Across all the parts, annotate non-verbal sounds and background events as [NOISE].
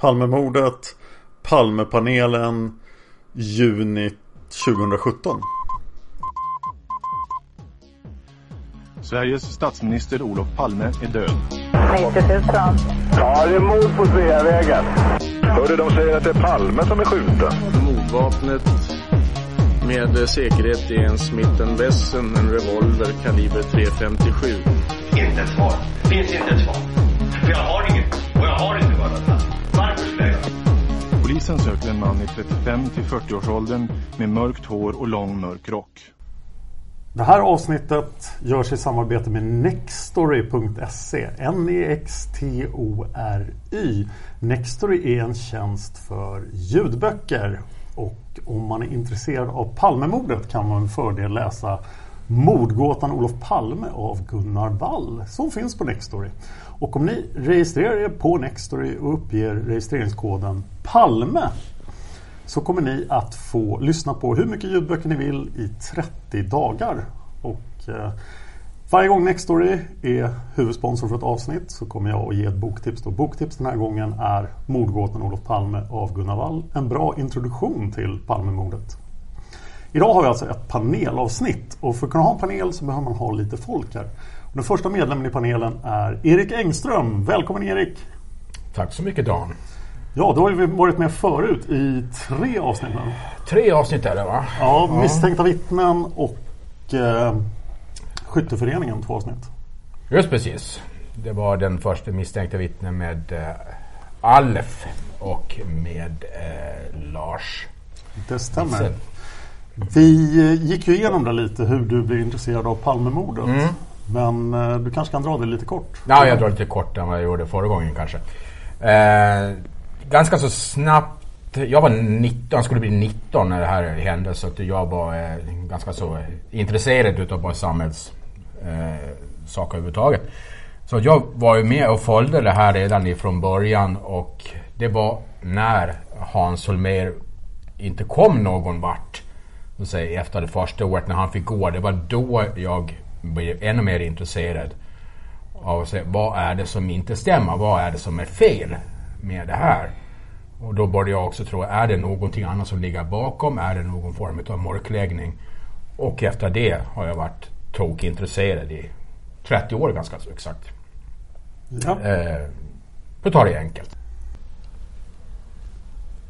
Palmemordet, Palmepanelen, juni 2017. Sveriges statsminister Olof Palme är död. 90 000. Ja, det är mord på Sveavägen. Hörde de säger att det är Palme som är skjuten. Mordvapnet med säkerhet är en Smith Wesson, en revolver kaliber .357. Inte ett svar. Finns inte ett svar. För jag har inget. Och jag har inte varit Polisen söker en man i 35 till 40-årsåldern med mörkt hår och lång mörk rock. Det här avsnittet görs i samarbete med Nextory.se N-E-X-T-O-R-Y Nextory är en tjänst för ljudböcker och om man är intresserad av Palmemordet kan man med fördel läsa Mordgåtan Olof Palme av Gunnar Wall som finns på Nextory. Och om ni registrerar er på Nextory och uppger registreringskoden PALME så kommer ni att få lyssna på hur mycket ljudböcker ni vill i 30 dagar. Och eh, varje gång Nextory är huvudsponsor för ett avsnitt så kommer jag att ge ett boktips. Då. Boktips den här gången är Mordgåtan Olof Palme av Gunnar Wall. En bra introduktion till Palmemordet. Idag har vi alltså ett panelavsnitt och för att kunna ha en panel så behöver man ha lite folk här. Och den första medlemmen i panelen är Erik Engström. Välkommen Erik! Tack så mycket Dan! Ja, då har vi varit med förut i tre avsnitt nu. Tre avsnitt är det va? Ja, Misstänkta vittnen och eh, Skytteföreningen, två avsnitt. Just precis. Det var den första misstänkta vittnen med eh, Alf och med eh, Lars. Det stämmer. Lisen. Vi eh, gick ju igenom det lite hur du blev intresserad av Palmemordet. Mm. Men eh, du kanske kan dra det lite kort? Ja, jag drar lite kort än vad jag gjorde förra gången kanske. Eh, ganska så snabbt. Jag var 19, skulle bli 19 när det här hände. Så att jag var eh, ganska så intresserad utav bara samhälls eh, saker överhuvudtaget. Så jag var ju med och följde det här redan ifrån början och det var när Hans Holmér inte kom någon vart. Säga, efter det första året när han fick gå. Det var då jag blev ännu mer intresserad av att se vad är det som inte stämmer? Vad är det som är fel med det här? Och då började jag också tro, är det någonting annat som ligger bakom? Är det någon form av mörkläggning? Och efter det har jag varit tokintresserad i 30 år ganska exakt. Ja. Eh, för att ta det enkelt.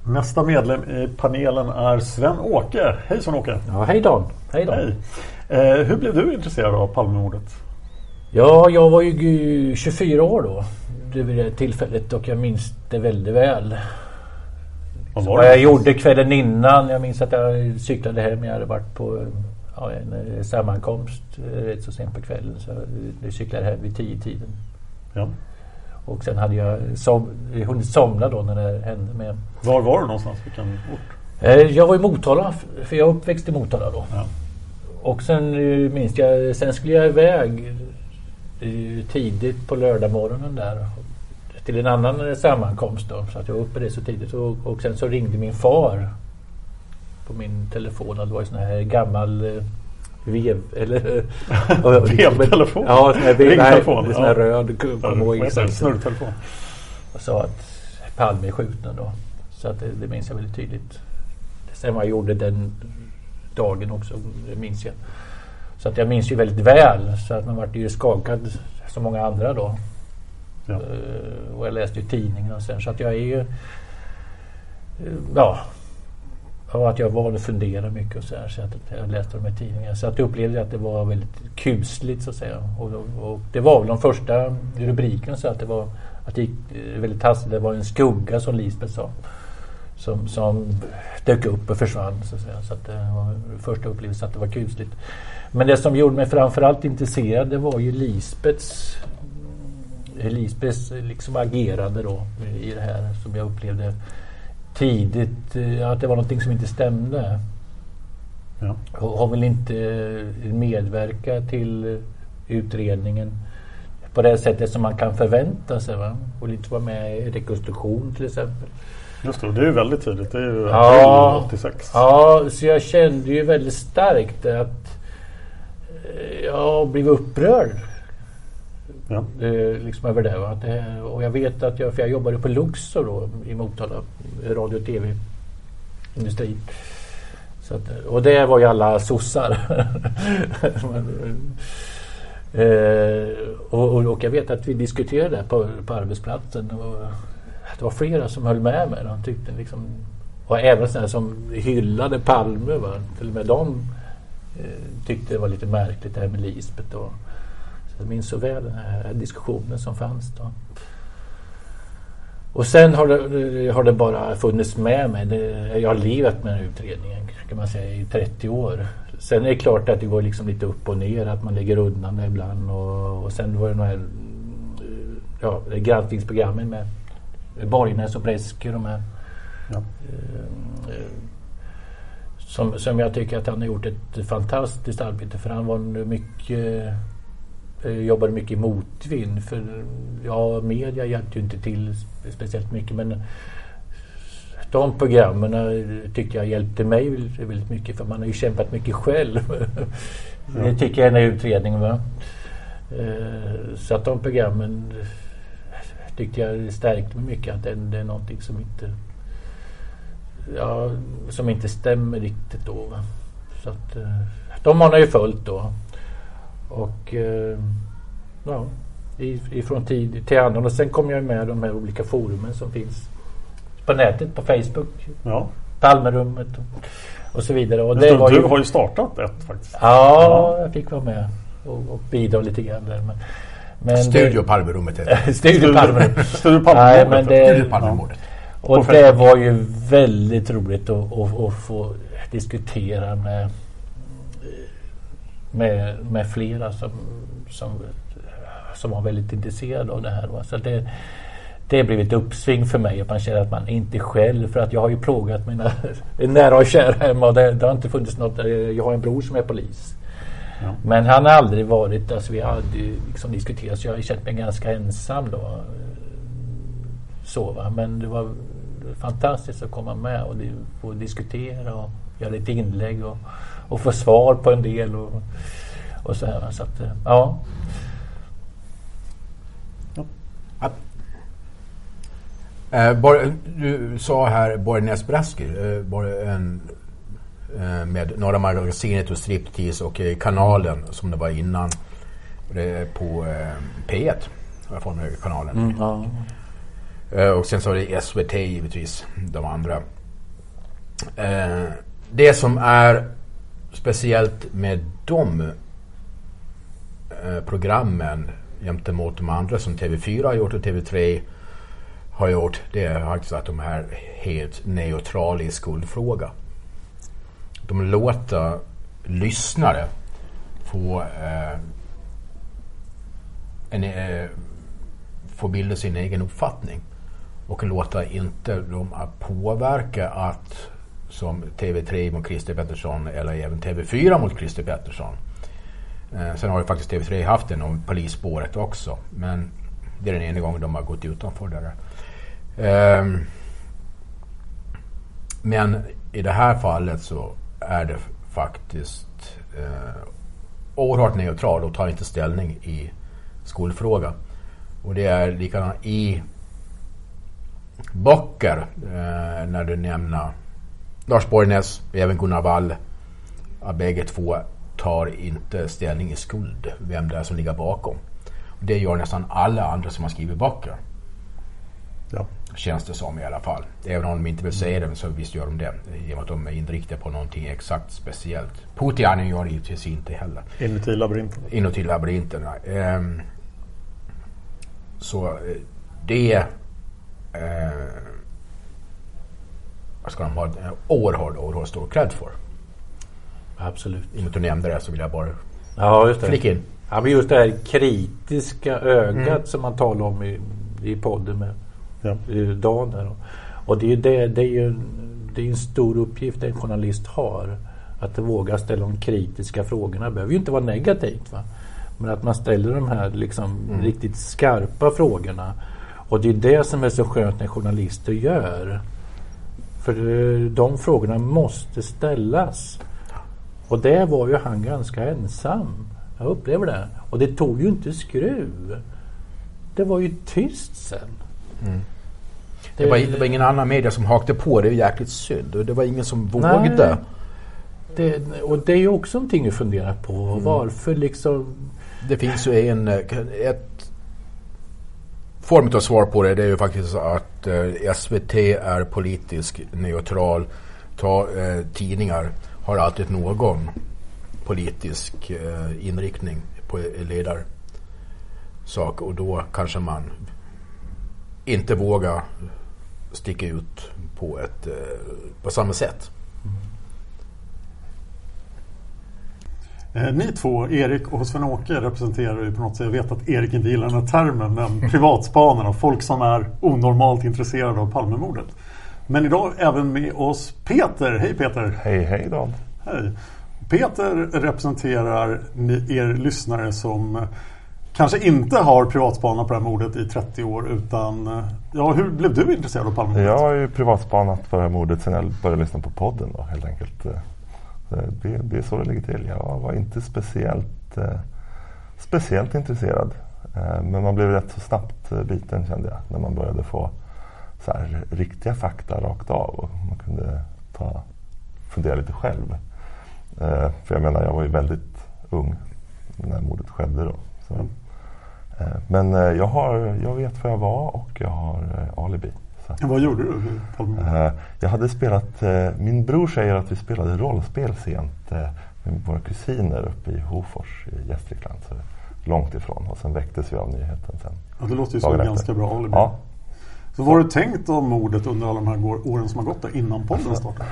Nästa medlem i panelen är Sven-Åke. Hej Sven-Åke! Ja, hej Dan! Hej Dan! Hej. Eh, hur blev du intresserad av Palmemordet? Ja, jag var ju 24 år då. Det vid det tillfället och jag minns det väldigt väl. Det? vad jag gjorde kvällen innan. Jag minns att jag cyklade hem. Jag hade varit på ja, en eh, sammankomst eh, rätt så sent på kvällen. Så jag cyklade hem vid tio tiden. Ja. Och sen hade jag som, hunnit somna då när det hände. Med. Var var du någonstans? Vilken ort? Eh, jag var i Motala, för jag är uppväxt i Motala då. Ja. Och sen minns jag, sen skulle jag iväg tidigt på lördagmorgonen där till en annan sammankomst då. Så att jag var uppe det så tidigt. Och, och sen så ringde min far på min telefon. Det var en sån här gammal eh, vev... Eller... [LAUGHS] Vevtelefon? Ja, sån här, vev, nej, sån här ja. röd kubba. Snurrtelefon. Och sa att Palme är skjuten då. Så att det, det minns jag väldigt tydligt. Sen vad jag gjorde den dagen också, det minns jag. Så att jag minns ju väldigt väl. Så att man vart ju skakad som många andra då. Ja. Eh, och jag läste ju tidningen och sen så att jag är ju... eh, Ja. Och att jag var och funderade mycket och så här. Så att jag läste de här tidningarna. Så att jag upplevde att det var väldigt kusligt så att säga. Och, och det var väl de första rubrikerna så att det var... Att det gick eh, väldigt hastigt. Det var en skugga som Lisbeth sa. Som, som dök upp och försvann så att säga. Så att det var första upplevelsen att det var kusligt. Men det som gjorde mig framförallt intresserad det var ju Lisbeths Lisbeths liksom agerande då i det här som jag upplevde tidigt eh, att det var någonting som inte stämde. Ja. Och Hon vill inte eh, medverka till eh, utredningen på det sättet som man kan förvänta sig. Va? Hon vill inte vara med i rekonstruktion till exempel. Just det, det är ju väldigt tydligt. Det är ju Ja. april 86. Ja, så jag kände ju väldigt starkt att eh, jag blev upprörd. Ja. Eh, liksom över det? Att det. Och jag vet att jag, för jag jobbade på Luxor då i Motala, radio och tv-industri. Att, och det var ju alla sossar. [LAUGHS] eh, och, och, och jag vet att vi diskuterade det på, på arbetsplatsen. Och det var flera som höll med mig. De tyckte liksom, och även sådana som hyllade Palme. Va? Till och med de eh, tyckte det var lite märkligt det här med Lisbeth. Och, så jag minns så väl den här diskussionen som fanns då. Och sen har det, har det bara funnits med mig. Det, jag har livat med den här utredningen kan man säga i 30 år. Sen är det klart att det går liksom lite upp och ner, att man lägger undan det ibland. Och, och sen var det de här eh, ja, granskningsprogrammen med Borgnäs och Breske. De här, Ja. eh, eh, som, som jag tycker att han har gjort ett fantastiskt arbete för han var en mycket eh, jobbade mycket i motvind. För ja, media hjälpte ju inte till spe- speciellt mycket men de programmen eh, tyckte jag hjälpte mig väldigt mycket för man har ju kämpat mycket själv. [LAUGHS] Det tycker jag i den här utredningen. Va? Eh, Så att de programmen tyckte jag stärkte mig mycket. Att det, det är någonting som inte ja, som inte stämmer riktigt då. Så att, eh, de har man ju följt då. Och eh, ja, i- ifrån tid till annan. Och sen kom jag med de här olika forumen som finns på nätet, på Facebook. Ja. Palmerummet och, och så vidare. Och det var du ju, har ju startat ett faktiskt. Ja, jag fick vara med och, och bidra lite grann där. Men, men Studio Palmerummet heter det. [LAUGHS] Studio Palmerummet. Studio Nej, Palmemordet. men det, Studio Palmemordet. Och det var ju väldigt roligt att, att, att få diskutera med, med, med flera som, som, som var väldigt intresserade av det här. Va? Så det, det blev ett uppsving för mig att man känner att man inte är själv. För att jag har ju plågat mina [LAUGHS] nära och kära hemma och det, det har inte funnits något. Jag har en bror som är polis. Ja. Men han har aldrig varit, alltså vi hade ju liksom diskuterat så jag har känt mig ganska ensam då. Så va. Men det var fantastiskt att komma med och få diskutera och göra lite inlägg och, och få svar på en del och, och så här. Så att, eh, ja. Eh, Bor- du sa här Borgnäs Braski eh, Bor- en, eh, med Norra Magasinet och Striptease och eh, Kanalen som det var innan. Det är på eh, P1. har Jag får med kanalen. ja. Eh, och sen så är det SVT givetvis. De andra. Eh, det som är speciellt med de eh, programmen jämte mot de andra som TV4 har gjort och TV3 har gjort. Det är faktiskt att de är helt neutrala i skuldfråga. De låter lyssnare få eh, en, eh, få bilda sin egen uppfattning. Och låta inte dem påverka att som TV3 mot Christer Pettersson eller även TV4 mot Christer Pettersson Eh, sen har ju faktiskt TV3 haft en om polisspåret också. Men det är den enda gången de har gått utanför det där. Eh, men i det här fallet så är det faktiskt eh, oerhört neutral och tar inte ställning i skolfrågan. Och det är likadant i böcker eh, när du nämner Lars Borgnäs, även Gunnar Wall. Bägge två tar inte ställning i skuld, vem det är som ligger bakom. Det gör nästan alla andra som har skrivit böcker. Ja. Känns det som i alla fall. Även om de inte vill säga det så visst gör de det. I och med att de är inriktade på någonting exakt speciellt. Putianen gör det givetvis inte heller. Inuti labyrinten. Inuti labyrinterna. Ehm, så eh, det eh, vad ska de ha en oerhört, oerhört stor cred för. Absolut. I och med att du nämnde det så vill jag bara ja, just det. flika in. Ja, men just det här kritiska ögat Mm. som man talar om i, i podden med Ja. Dan. Och det är det, det är ju det är en stor uppgift en journalist har. Att våga ställa de kritiska frågorna. Det behöver ju inte vara negativt. Va? Men att man ställer de här liksom Mm. riktigt skarpa frågorna. Och det är det som är så skönt när journalister gör. För de frågorna måste ställas. Och där var ju han ganska ensam. Jag upplever det. Och det tog ju inte skruv. Det var ju tyst sen. Mm. Det, var, det var ingen annan media som hakade på. Det är jäkligt synd. Och det var ingen som vågade. Det, och det är ju också någonting att fundera på. Mm. Varför liksom... Det finns ju en, eh, ett form av svar på det. Det är ju faktiskt att eh, SVT är politisk neutral. Ta, eh, tidningar har alltid någon politisk eh, inriktning på ledarsak. Och då kanske man inte vågar sticka ut på, ett, eh, på samma sätt. Ni två, Erik och Sven-Åke, representerar ju på något sätt, jag vet att Erik inte gillar den här termen, men [LAUGHS] privatspanarna, folk som är onormalt intresserade av Palmemordet. Men idag även med oss Peter. Hej Peter! Hej hej Dan! Hej! Peter representerar er lyssnare som eh, kanske inte har privatspanat på det här mordet i 30 år utan eh, ja, hur blev du intresserad av Palmemordet? Jag har ju privatspanat på det här mordet sedan jag började lyssna på podden då, helt enkelt. Eh, Det, det är så det ligger till. Jag var inte speciellt, eh, speciellt intresserad. Eh, men man blev rätt så snabbt biten kände jag. När man började få så här, riktiga fakta rakt av. Och man kunde ta, fundera lite själv. För jag menar, jag var ju väldigt ung när mordet skedde då. Så. Eh, men jag, har, jag vet var jag var och jag har alibi. Så att- Vad gjorde du? Palmemordet? Eh, Jag hade spelat, eh, min bror säger att vi spelade rollspel sent eh, med våra kusiner uppe i Hofors i Gästrikland. Så långt ifrån och sen väcktes vi av nyheten sen. Ja, det låter ju som en ganska bra alibi. Ja. Så vad har du tänkt om mordet under alla de här åren som har gått innan podden startade?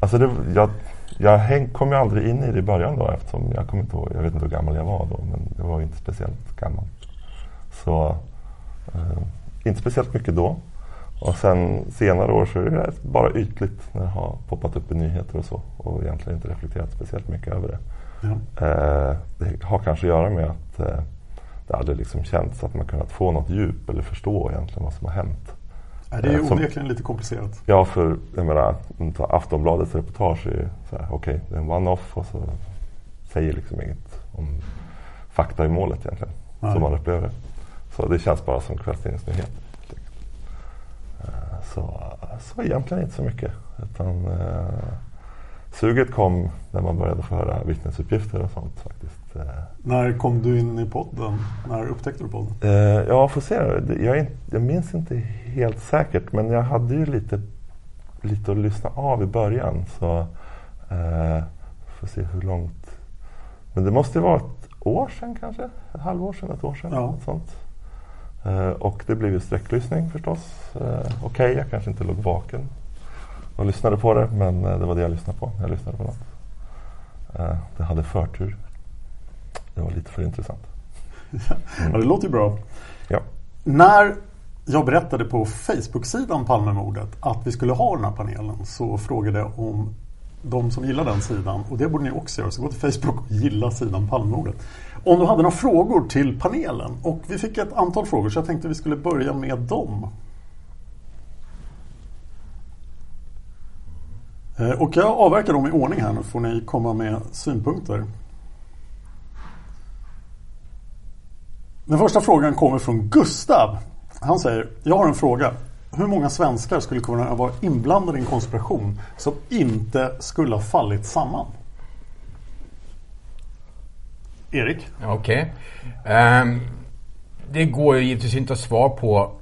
Alltså det, jag jag häng, kom ju aldrig in i det i början då eftersom jag kommer inte ihåg, jag vet inte hur gammal jag var då men jag var inte speciellt gammal. Så eh, inte speciellt mycket då. Och sen senare år så är det bara ytligt när det har poppat upp i nyheter och så och egentligen inte reflekterat speciellt mycket över det. Ja. Eh, det har kanske att göra med att eh, det aldrig liksom känts att man kunnat få något djup eller förstå egentligen vad som har hänt. Ja, det är ju Eh, onekligen lite komplicerat. Ja, för jag menar, Aftonbladets reportage är ju så här, okej, det är en one-off och så säger liksom inget om fakta i målet egentligen, Nej. som man upplever det. Så det känns bara som kvällstidningsnyheter. Så, så egentligen inte så mycket. Utan, eh, suget kom när man började få höra vittnesuppgifter och sånt faktiskt. Eh, När kom du in i podden? När upptäckte du podden? Eh, ja, får se. Jag, jag minns inte helt säkert men jag hade ju lite, lite att lyssna av i början. Så eh, får se hur långt. Men det måste ju vara ett år sedan kanske? Ett halvår sedan, ett år sedan. Ja. Något sånt. Eh, och det blev ju sträcklyssning förstås. Eh, Okej, jag kanske inte låg vaken och lyssnade på det men eh, det var det jag lyssnade på. Jag lyssnade på något. Det hade förtur. Det var lite för intressant. [LAUGHS] Ja, det låter ju bra. Ja. När jag berättade på Facebook-sidan Palmemordet att vi skulle ha den här panelen så frågade jag om de som gillar den sidan. Och det borde ni också göra. Så gå till Facebook och gilla sidan Palmemordet. Om du hade några frågor till panelen. Och vi fick ett antal frågor så jag tänkte vi skulle börja med dem. Eh, och jag avverkar dem i ordning här nu får ni komma med synpunkter. Den första frågan kommer från Gustav. Han säger, jag har en fråga. Hur många svenskar skulle kunna vara inblandade i en konspiration som inte skulle ha fallit samman? Erik? Okej. Okay. Um, det går ju givetvis inte att svara på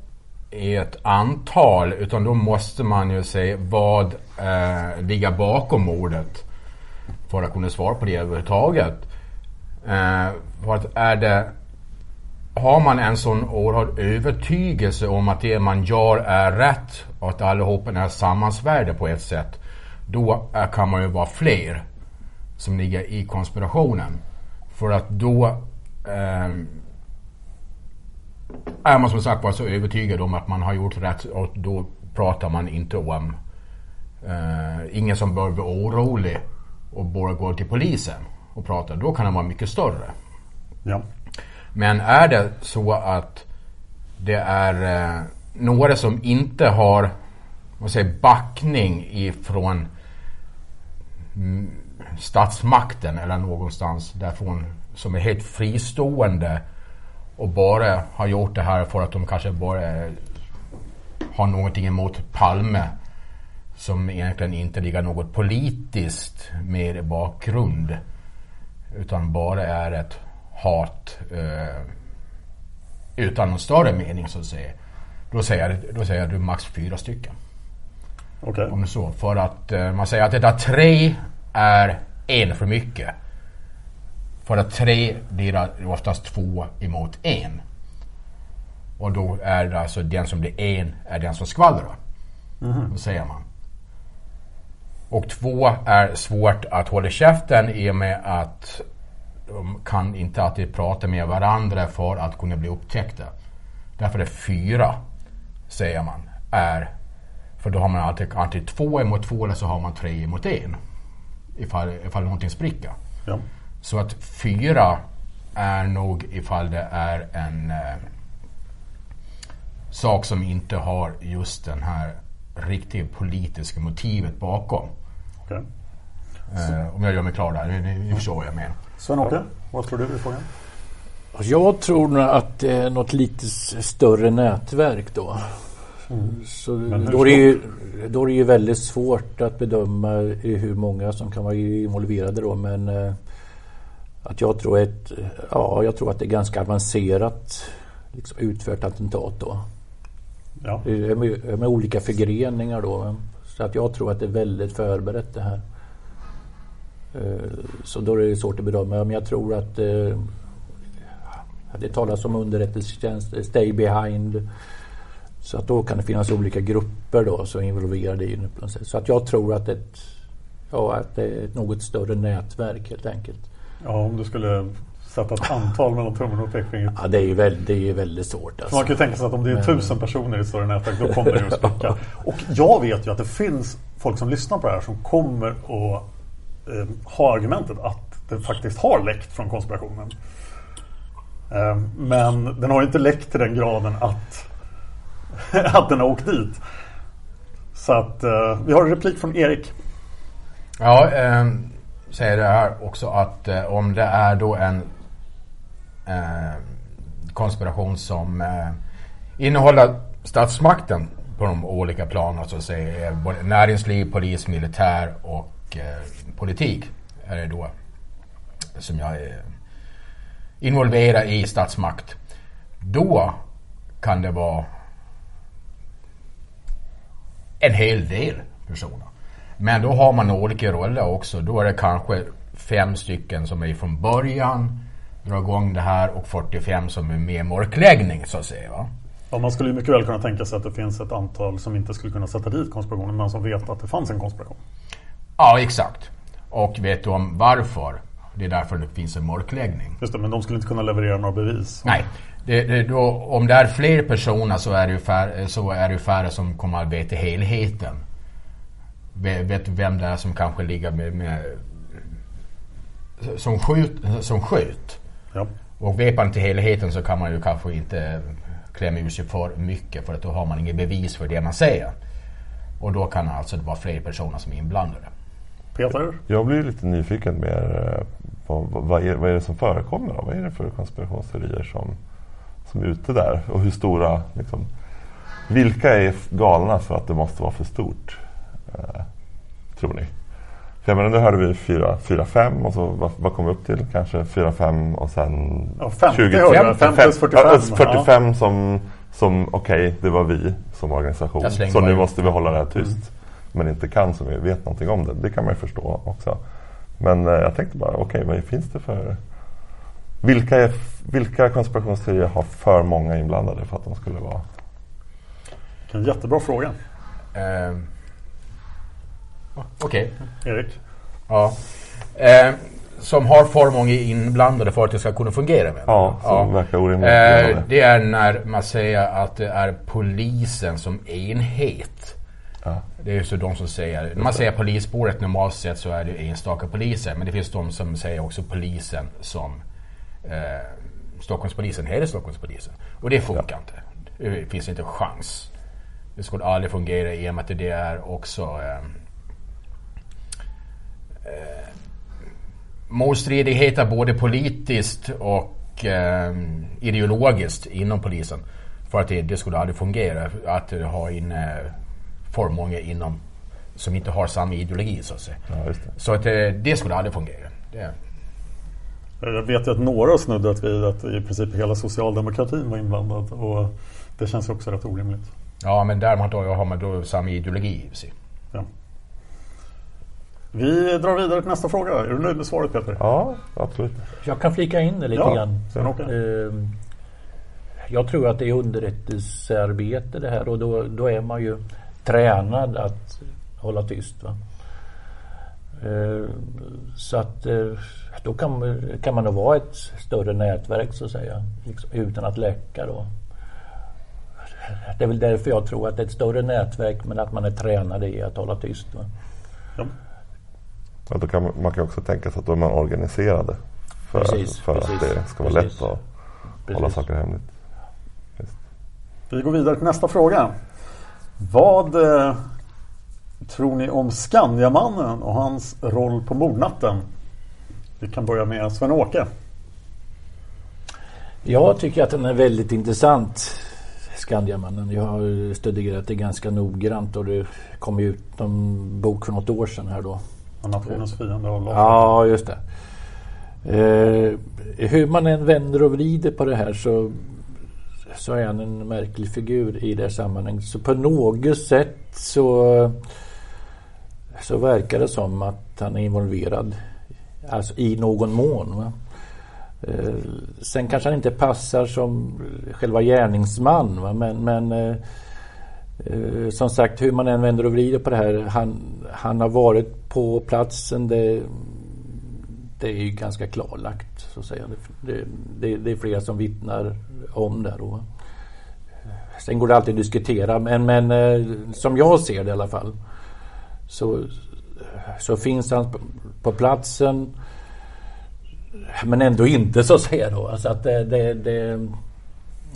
i ett antal utan då måste man ju se vad eh, uh, ligger bakom mordet för att kunna svara på det överhuvudtaget. Uh, för att är det har man en sån oerhörd övertygelse om att det man gör är rätt och att allihopa är sammansvärda på ett sätt. Då kan man ju vara fler som ligger i konspirationen. För att då eh, är man som sagt var så övertygad om att man har gjort rätt och då pratar man inte om eh, ingen som bör bli orolig och bara går till polisen och pratar. Då kan det vara mycket större. Ja. Men är det så att det är eh, några som inte har vad säger, backning ifrån mm, statsmakten eller någonstans därifrån som är helt fristående och bara har gjort det här för att de kanske bara har någonting emot Palme som egentligen inte ligger något politiskt med i bakgrund utan bara är ett hat eh, utan någon större mening så att säga. Då säger, då säger du max fyra stycken. Okay. Om så. För att eh, man säger att detta tre är en för mycket. För att tre blir oftast två emot en. Och då är det alltså den som blir en är den som skvallrar. Mm. Då säger man. Och två är svårt att hålla käften i och med att kan inte alltid prata med varandra för att kunna bli upptäckta. Därför är fyra, säger man, är för då har man alltid antingen två emot två eller så har man tre emot en. Ifall, ifall någonting spricker. Ja. Så att fyra är nog ifall det är en eh, sak som inte har just den här riktiga politiska motivet bakom. Okay. Eh, om jag gör mig klar där, ni, ni förstår vad jag menar. Sven-Åke, vad tror du i frågan? Alltså, jag tror nog att det är något lite större nätverk då. Mm. Så då är, det ju, då är det ju väldigt svårt att bedöma hur många som kan vara involverade då. Men eh, att jag tror, ett, ja, jag tror att det är ganska avancerat liksom, utfört attentat då. Ja. Med, med olika förgreningar då. Så att jag tror att det är väldigt förberett det här. Eh, så då är det svårt att bedöma. Men jag tror att eh, det talas om underrättelsetjänst, stay behind. Så att då kan det finnas olika grupper då som är involverade i det. Så att jag tror att, ett, ja, att det är ett något större nätverk helt enkelt. Ja, om du skulle sätta ett antal mellan tummen och pekfingret. Ja, det är ju väldigt, det är väldigt svårt. Alltså. Man kan ju tänka sig att om det är Men... tusen personer i ett större nätverk då kommer det ju att spricka. [LAUGHS] Och jag vet ju att det finns folk som lyssnar på det här som kommer att eh, ha argumentet att det faktiskt har läckt från konspirationen. Eh, men den har inte läckt till den graden att, [LAUGHS] att den har åkt dit. Så att eh, vi har en replik från Erik. Ja, eh, säger det här också att eh, om det är då en eh, konspiration som eh, innehåller statsmakten på de olika planen, så att säga, både näringsliv, polis, militär och eh, politik är det då som jag är involverad i statsmakt. Då kan det vara en hel del personer. Men då har man olika roller också. Då är det kanske fem stycken som är från början, drar igång det här och 45 som är med mörkläggning så att säga. Va? Ja, man skulle mycket väl kunna tänka sig att det finns ett antal som inte skulle kunna sätta dit konspirationen men som vet att det fanns en konspiration. Ja, exakt. Och vet du om varför? Det är därför det finns en mörkläggning. Just det, men de skulle inte kunna leverera några bevis. Nej. Det, det, då, om det är fler personer så är det färre, så är det färre som kommer att veta helheten. vet vem det är som kanske ligger med, med som skjut. Som skjut. Ja. Och vet man inte helheten så kan man ju kanske inte klämma ur sig för mycket för att då har man inget bevis för det man säger. Och då kan alltså det vara fler personer som är inblandade. Peter? Jag blir lite nyfiken mer eh, på vad är, vad är det som förekommer? Då? Vad är det för konspirationsteorier som, som är ute där? Och hur stora, liksom, vilka är galna för att det måste vara för stort? Eh, tror ni? För jag menar, nu hörde vi 4-5 och så vad, vad kom vi upp till? Kanske 4-5 och sen ja, 50 20, 5, 5 plus 45. Ja, 45 ja. som, som okej, okay, det var vi som organisation. Så nu måste vi hålla det här tyst. Mm. Men inte kan som vi vet någonting om det. Det kan man ju förstå också. Men eh, jag tänkte bara, okej, okay, vad finns det för... Vilka, är, vilka konspirationsteorier har för många inblandade för att de skulle vara... En jättebra fråga. Uh, Okej. Okay. Erik? Ja. Uh, som har för många inblandade för att det ska kunna fungera med. Ja, som ja. verkar orimligt. Uh, det är när man säger att det är polisen som enhet Ja. Det är ju så de som säger, när man säger polisspåret normalt sett så är det enstaka poliser. Men det finns de som säger också polisen som eh, Stockholmspolisen heter Stockholmspolisen. Och det funkar ja. inte. Det finns inte en chans. Det skulle aldrig fungera i och med att det är också eh, eh, motstridigheter både politiskt och eh, ideologiskt inom polisen. För att det, det skulle aldrig fungera att ha in eh, för många inom som inte har samma ideologi så att säga. Ja, så att det, eh, det skulle aldrig fungera. Det. Jag vet ju att några har snuddat vid att i princip hela socialdemokratin var inblandad och det känns också rätt orimligt. Ja men däremot då har man då samma ideologi i sig. Ja. Vi drar vidare till nästa fråga. Är du nöjd med svaret Peter? Ja, absolut. Jag kan flika in det lite ja, grann. Ja. Ehm, jag tror att det är underrättelsearbete det här och då, då är man ju tränad att hålla tyst. Va? Eh, så att eh, då kan, kan man nog vara ett större nätverk så att säga. Liksom, utan att läcka då. Det är väl därför jag tror att det är ett större nätverk men att man är tränad i att hålla tyst. Va? Ja. Ja, då kan man, man kan också tänka sig att då är man organiserade. För, precis, för precis, att det ska vara precis. lätt att precis. hålla saker hemligt. Just. Vi går vidare till nästa fråga. Vad eh, tror ni om Skandiamannen och hans roll på mordnatten? Vi kan börja med Sven-Åke. Jag tycker att den är väldigt intressant. Skandiamannen. Jag har studerat det ganska noggrant och det kom ut en bok för något år sedan här då. Nationens fiende av Lars Ja, just det. Eh, hur man än vänder och vrider på det här så så är han en märklig figur i det sammanhanget. Så på något sätt så, så verkar det som att han är involverad alltså i någon mån. Va? Eh, sen kanske han inte passar som själva gärningsman va? men, men eh, eh, som sagt hur man än vänder och vrider på det här. Han, han har varit på platsen. Det, det är ju ganska klarlagt. Så att säga. Det, det, det är flera som vittnar om det. Då. Sen går det alltid att diskutera men, men eh, som jag ser det i alla fall så, så finns han på platsen men ändå inte så att säga då. Alltså att det, det, det,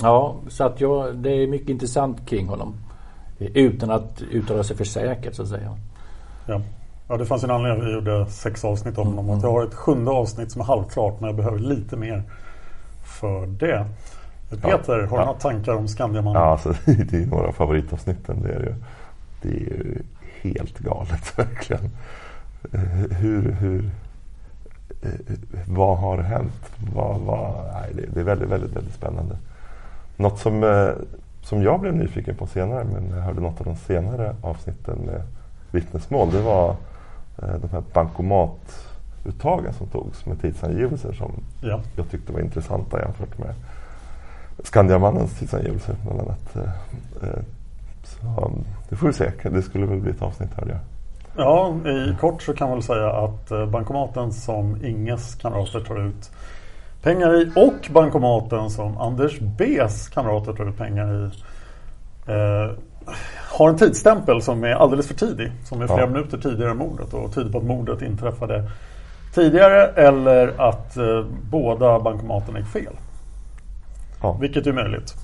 ja, så att jag, det är mycket intressant kring honom. Utan att uttala sig för säkert så att säga. Ja. Ja, det fanns en anledning att vi gjorde sex avsnitt om honom. Mm. Jag har ett sjunde avsnitt som är halvklart men jag behöver lite mer för det. Peter, ja. har du ja. några tankar om Skandiamannen? Ja, alltså, [LAUGHS] det är några favoritavsnitten. Det är ju, det är ju helt galet [LAUGHS] verkligen. Hur, hur, vad har hänt? Vad, vad, nej, det är väldigt, väldigt, väldigt spännande. Något som, eh, som jag blev nyfiken på senare, men jag hörde något av de senare avsnitten med vittnesmål. Det var de här bankomatuttagen som togs med tidsangivelser som ja. jag tyckte var intressanta jämfört med Skandiamannens tidsangivelse bland annat. Eh, eh, så det får vi se. Det skulle väl bli ett avsnitt hörde jag. Ja, i kort så kan man väl säga att eh, bankomaten som Inges kamrater tar ut pengar i och bankomaten som Anders B's kamrater tar ut pengar i Eh, har en tidsstämpel som är alldeles för tidig. Som är flera Ja. minuter tidigare än mordet och tyder på att mordet inträffade tidigare eller att eh, båda bankomaterna gick fel. Vilket är möjligt.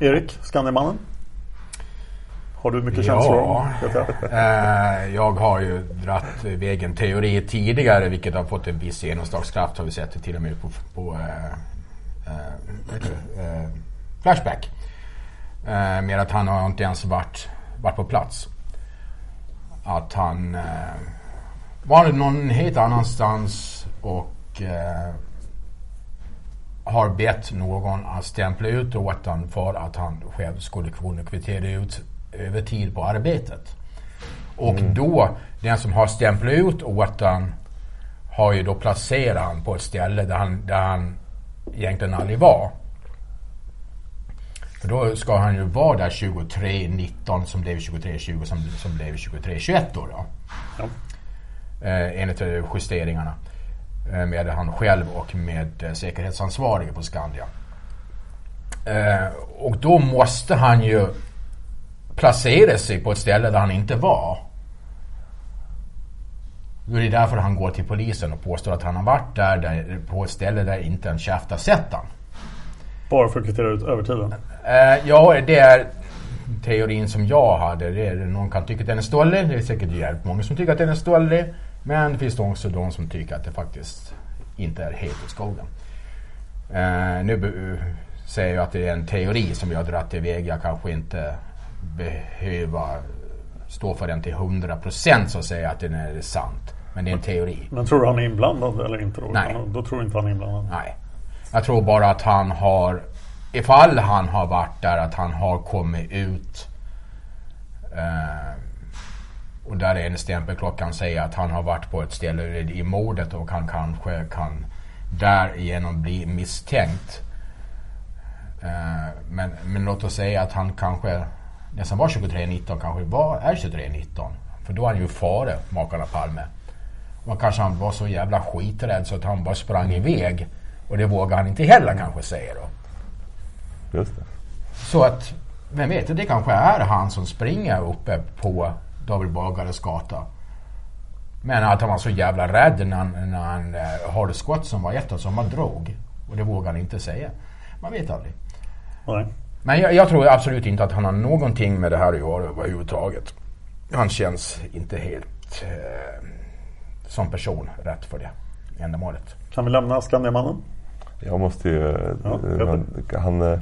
Erik, Skandiamannen? Har du mycket känslor om eh, jag har ju dratt vägen teori tidigare vilket har fått en viss genomslagskraft har vi sett det till och med på, på eh, eh, det? Eh, Flashback. Eh, med att han har inte ens varit, varit på plats. Att han eh, var någon helt annanstans och eh, har bett någon att stämpla ut åt honom för att han själv skulle kunna kvittera ut övertid på arbetet. Och då, den som har stämplat ut åt honom har ju då placerat han på ett ställe där han, där han egentligen aldrig var. För då ska han ju vara där 23.19 som blev 23.20 som, som blev 23.21 då. då. Eh, enligt eh, justeringarna. Eh, med han själv och med eh, säkerhetsansvarige på Skandia. Eh, och då måste han ju placera sig på ett ställe där han inte var. Då är det därför han går till polisen och påstår att han har varit där, där på ett ställe där inte en käft har sett han. Bara för att kvittera ut övertiden? Eh, ja, det är teorin som jag hade. Det är, någon kan tycka att den är stollig. Det är säkert jävligt många som tycker att den är stollig. Men det finns också de som tycker att det faktiskt inte är helt i skogen. Eh, nu säger jag att det är en teori som jag har dragit iväg. Jag kanske inte behöver stå för den till 100% så att säga att den är sant. Men det är en teori. Men tror du han är inblandad eller inte då? Nej. Då tror inte han är inblandad? Nej. Jag tror bara att han har, ifall han har varit där, att han har kommit ut. Eh, och där är en stämpelklockan säger att han har varit på ett ställe i mordet och han kanske kan därigenom bli misstänkt. Eh, men, men låt oss säga att han kanske nästan var 2319 kanske var, är 2319. För då är han ju före makarna Palme. Och kanske han var så jävla skiträdd så att han bara sprang iväg. Och det vågar han inte heller kanske säga då. Just det. Så att, vem vet, det kanske är han som springer uppe på David Bagares gata. Men att han var så jävla rädd när han, när han eh, hörde skott som var ett som han drog. Och det vågar han inte säga. Man vet aldrig. Nej. Men jag, jag tror absolut inte att han har någonting med det här att göra överhuvudtaget. Han känns inte helt eh, som person rätt för det ändamålet. Kan vi lämna Skandiamannen? Jag måste ju... Ja, men, han, eh,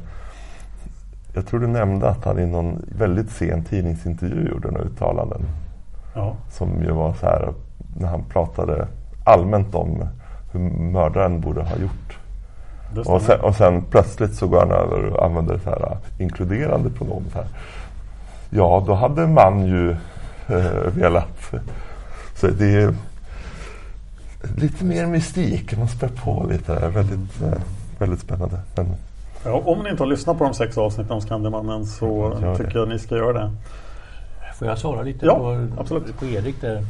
jag tror du nämnde att han i någon väldigt sen tidningsintervju gjorde några uttalanden. Ja. Som ju var så här när han pratade allmänt om hur mördaren borde ha gjort. Och sen, och sen plötsligt så går han över och använder så här inkluderande pronomen. Så här. Ja, då hade man ju eh, velat. Så det är lite mer mystik. Man spär på lite. Väldigt, eh, väldigt spännande. Men, Ja, om ni inte har lyssnat på de sex avsnitten om Skandiamannen så det. tycker jag ni ska göra det. Får jag svara lite Ja, på, absolut. på Erik där?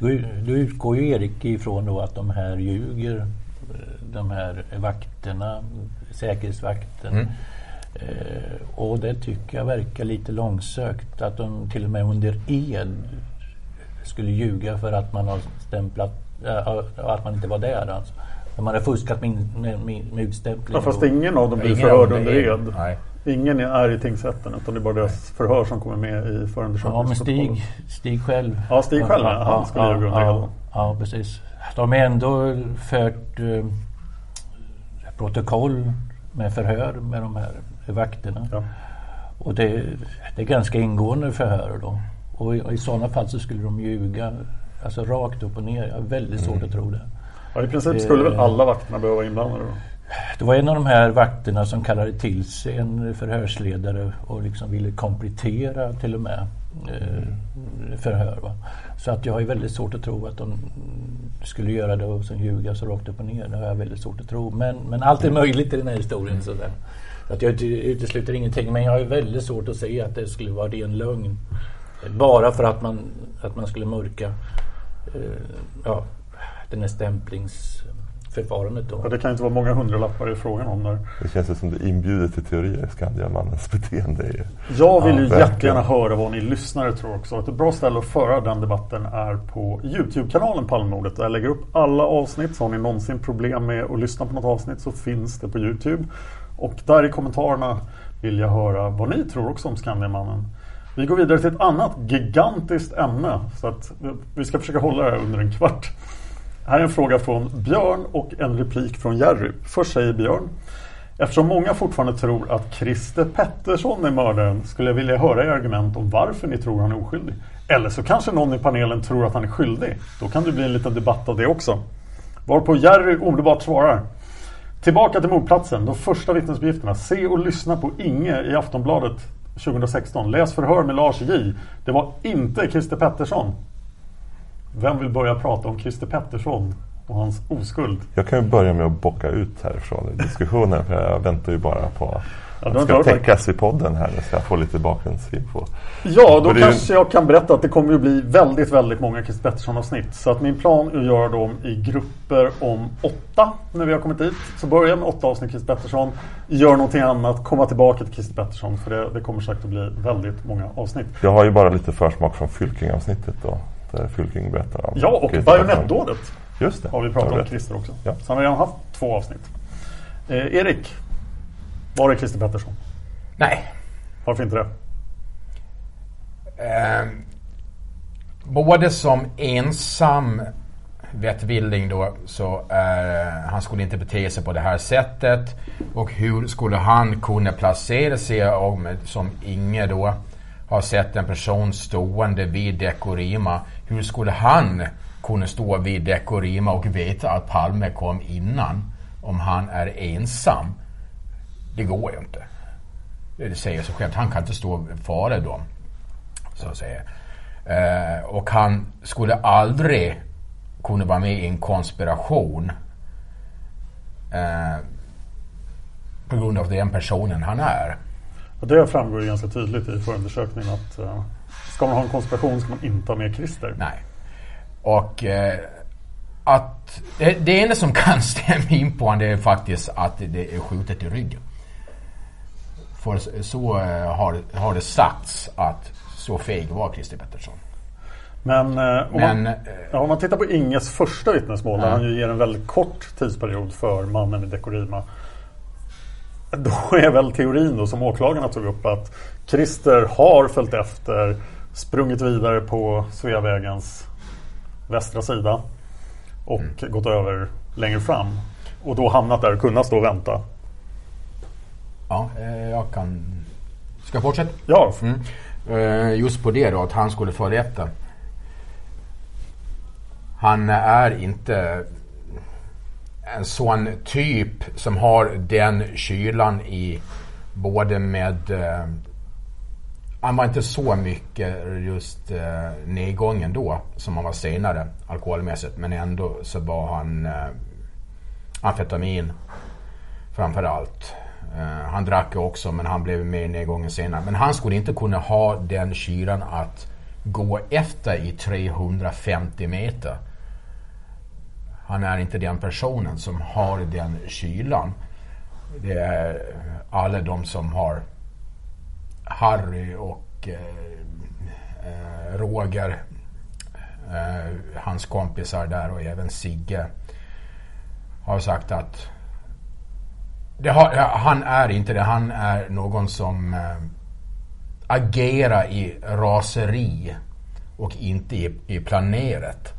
Då utgår ju Erik ifrån då att de här ljuger. De här vakterna, säkerhetsvakten. Mm. Eh, och det tycker jag verkar lite långsökt. Att de till och med under ed skulle ljuga för att man har stämplat, äh, att man inte var där. Alltså. De hade fuskat med, med, med, med utstämpling. Ja, fast ingen av dem blir förhörd under är- ed. nej. Ingen är i tingsrätten utan det är bara deras förhör som kommer med i förundersökningsprotokollet. Ja, men Stig, Stig själv. Ja, Stig själv, ja. Han skulle ja, under ja, eden. ja, precis. De har ändå fört eh, protokoll med förhör med de här vakterna. Ja. Och det, det är ganska ingående förhör då. Och i, och i sådana fall så skulle de ljuga alltså rakt upp och ner. Jag har väldigt svårt att tro det. Ja, I princip skulle väl Eh, alla vakterna behöva vara inblandade då? Det var en av de här vakterna som kallade till sig en förhörsledare och liksom ville komplettera till och med eh, förhör. Va? Så att jag har väldigt svårt att tro att de skulle göra det och sen ljuga så rakt upp och ner. Det har jag väldigt svårt att tro. Men, men allt är möjligt i den här historien. Så att jag ut- utesluter ingenting. Men jag har väldigt svårt att se att det skulle vara ren lögn. Bara för att man, att man skulle mörka eh, ja, den här stämplings förfarandet då. Ja, det kan inte vara många hundralappar i frågan om där. Det känns ju som det inbjuder till teorier, Skandiamannens beteende. Är, Jag vill ju ja, jättegärna höra vad ni lyssnare tror också. Ett bra ställe att föra den debatten är på Youtube-kanalen Palmemordet. Där jag lägger upp alla avsnitt. Så har ni någonsin problem med att lyssna på något avsnitt så finns det på Youtube. Och där i kommentarerna vill jag höra vad ni tror också om Skandiamannen. Vi går vidare till ett annat gigantiskt ämne. Så att vi ska försöka hålla det här under en kvart. Här är en fråga från Björn och en replik från Jerry. Först säger Björn. Eftersom många fortfarande tror att Christer Pettersson är mördaren skulle jag vilja höra er argument om varför ni tror han är oskyldig. Eller så kanske någon i panelen tror att han är skyldig. Då kan det bli en liten debatt av det också. Varpå Jerry omedelbart svarar. Tillbaka till mordplatsen. De första vittnesuppgifterna. Se och lyssna på Inge i Aftonbladet 2016. Läs förhör med Lars J. Det var inte Christer Pettersson. Vem vill börja prata om Christer Pettersson och hans oskuld? Jag kan ju börja med att bocka ut härifrån i diskussionen. För jag väntar ju bara på Ja, att det ska täckas i podden här så jag får lite bakgrundsinfo. Ja, då ju- kanske jag kan berätta att det kommer att bli väldigt, väldigt många Christer Pettersson-avsnitt. Så att min plan är att göra dem i grupper om åtta när vi har kommit dit. Så börja med åtta avsnitt Christer Pettersson. Gör någonting annat, komma tillbaka till Christer Pettersson. För det, det kommer säkert att bli väldigt många avsnitt. Jag har ju bara lite försmak från Fylking-avsnittet då. Där Fylking berättar om Ja, och bajonettdådet Just det. har vi pratat om. Christer också. Ja. Så han har redan haft två avsnitt. Eh, Erik, var är Christer Pettersson? Nej. Varför inte det? Eh, både som ensam vettvilling då så eh, han skulle inte bete sig på det här sättet. Och hur skulle han kunna placera sig om, som Inge då har sett en person stående vid Dekorima. Hur skulle han kunna stå vid Dekorima och veta att Palme kom innan om han är ensam? Det går ju inte. Det säger sig självt. Han kan inte stå före dem. Så att säga. Eh, och han skulle aldrig kunna vara med i en konspiration. Eh, på grund av den personen han är. Och det framgår ju ganska tydligt i förundersökningen att eh, ska man ha en konspiration ska man inte ha med Christer. Nej. Och eh, att det, det enda som kan [LAUGHS] stämma in på honom det är faktiskt att det är skjutet i ryggen. För så- eh, har, har det sagts att så feg var Christer Pettersson. Men, eh, om, Men, man, eh, ja, om man tittar på Inges första vittnesmål där han ju ger en väldigt kort tidsperiod för mannen i Dekorima. Då är väl teorin då som åklagarna tog upp att Christer har följt efter, sprungit vidare på Sveavägens västra sida och Mm. gått över längre fram. Och då hamnat där och kunnat stå och vänta. Ja, eh, jag kan... Ska jag fortsätta? Ja. Mm. Eh, Just på det då, att han skulle få rätta. Han är inte en sån typ som har den kylan i både med... Han var inte så mycket just eh, nedgången då som han var senare alkoholmässigt. Men ändå så var han eh, amfetamin framför allt. Eh, han drack också men han blev mer nedgången senare. Men han skulle inte kunna ha den kylan att gå efter i 350 meter. Han är inte den personen som har den kylan. Det är alla de som har Harry och eh, eh, Roger, eh, hans kompisar där och även Sigge har sagt att det har, han är inte det. Han är någon som eh, agerar i raseri och inte i, i planerat.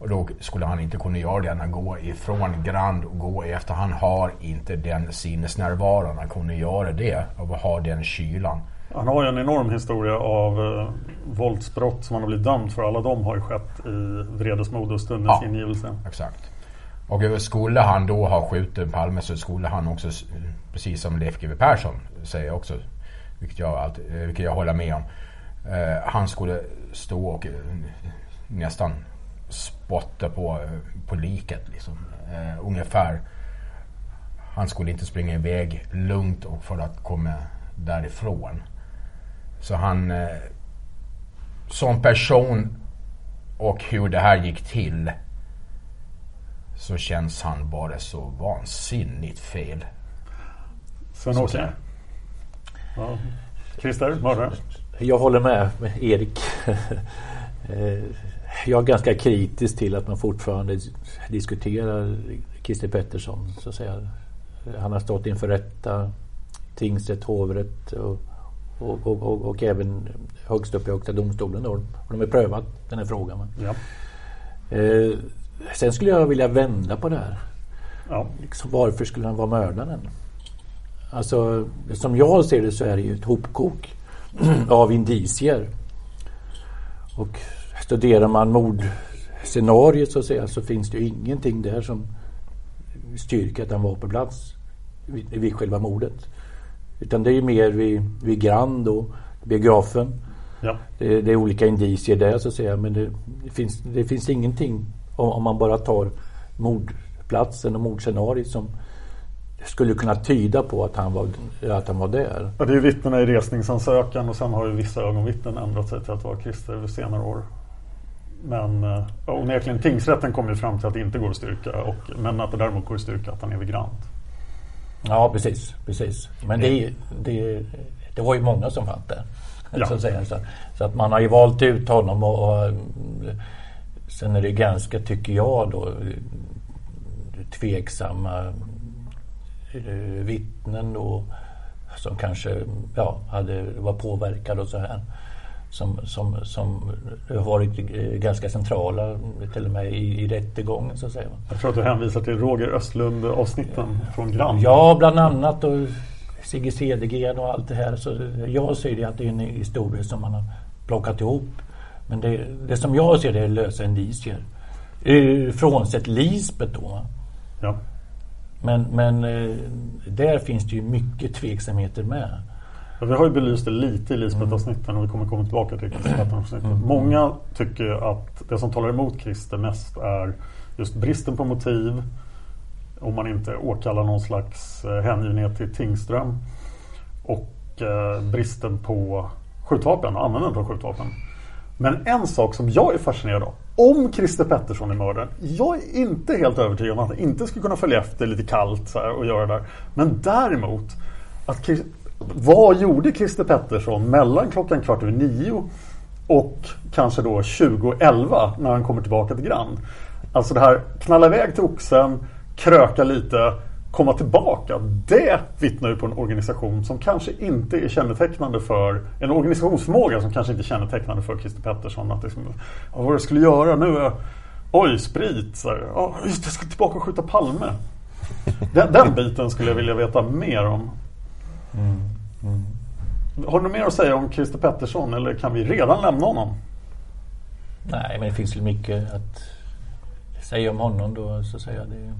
Och då skulle han inte kunna göra det. Han gå ifrån Grand och gå efter. Han har inte den sinnesnärvaron. Han kunde göra det och ha den kylan. Han har ju en enorm historia av eh, våldsbrott som han har blivit dömd för. Alla de har ju skett i vredesmod och stundens Ja. ingivelse. Exakt. Och skulle han då ha skjutit Palme så skulle han också, precis som Leif GW Persson säger också, vilket jag, alltid, eh, vilket jag håller med om. Eh, han skulle stå och eh, nästan spotta på, eh, på liket liksom. Eh, ungefär. Han skulle inte springa iväg lugnt och för att komma därifrån. Så han eh, som person och hur det här gick till så känns han bara så vansinnigt fel. Sven-Åke? Ja. Christer, mördare? Jag håller med, med Erik. [LAUGHS] Jag är ganska kritisk till att man fortfarande diskuterar Christer Pettersson. Så att säga. Han har stått inför rätta, tingsrätt, hovrätt och, och, och, och, och även högst upp i Högsta domstolen. Då. Och de har prövat den här frågan. Ja. Eh, sen skulle jag vilja vända på det här. Ja. Liksom, varför skulle han vara mördaren? Alltså, som jag ser det så är det ju ett hopkok [CLEARS THROAT] av indicier. Och studerar man mordscenariot så att säga så finns det ju ingenting där som styrker att han var på plats vid, vid själva mordet. Utan det är ju mer vid, vid Grand och biografen. Ja. Det, det, är olika indicier där så att säga men det, det finns, det finns ingenting om, om, man bara tar mordplatsen och mordscenariot som skulle kunna tyda på att han var, att han var där. Ja, det är vittnena i resningsansökan och sen har ju vissa ögonvittnen ändrat sig till att vara Christer senare år. Men ja, onekligen tingsrätten kom ju fram till att det inte går att styrka och, men att det däremot går att styrka att han är migrant. Ja precis, precis. Men det, det, det var ju många som fann det. Ja. Så, att säga. Så, så, att man har ju valt ut honom och, och sen är det ganska, tycker jag då, tveksamma eh, vittnen då som kanske ja, hade, var påverkade och så här. Som, som, som har varit ganska centrala till och med i, i rättegången så att säga. Jag tror att du hänvisar till Roger Östlund avsnitten från Grand. Ja, bland annat och Sigge Cedergren och allt det här. Så jag ser det att det är en historia som man har plockat ihop. Men det, det som jag ser det är lösa indicier. Frånsett Lisbeth då. Ja. Men, men där finns det ju mycket tveksamheter med. Ja, vi har ju belyst det lite i Lisbeth-avsnitten och vi kommer komma tillbaka till Christer mm. Många tycker att det som talar emot Christer mest är just bristen på motiv. Om man inte åkallar någon slags hängivenhet till Tingström. Och eh, bristen på skjutvapen och användandet av skjutvapen. Men en sak som jag är fascinerad av. Om Christer Pettersson är mördaren. Jag är inte helt övertygad om att han inte skulle kunna följa efter lite kallt och göra det där. Men däremot att vad gjorde Christer Pettersson mellan klockan kvart över nio och kanske då 2011 när han kommer tillbaka till Grand? Alltså det här knalla iväg till Oxen, kröka lite, komma tillbaka. Det vittnar ju på en organisation som kanske inte är kännetecknande för en organisationsförmåga som kanske inte är kännetecknande för Christer Pettersson. Att liksom, ja, vad jag skulle göra nu är Oj, sprit. Så här, ja, just jag ska tillbaka och skjuta Palme. Den, den biten skulle jag vilja veta mer om. Mm. Mm. Har du något mer att säga om Christer Pettersson eller kan vi redan lämna honom? Nej, men det finns väl mycket att säga om honom då så att säga. Det,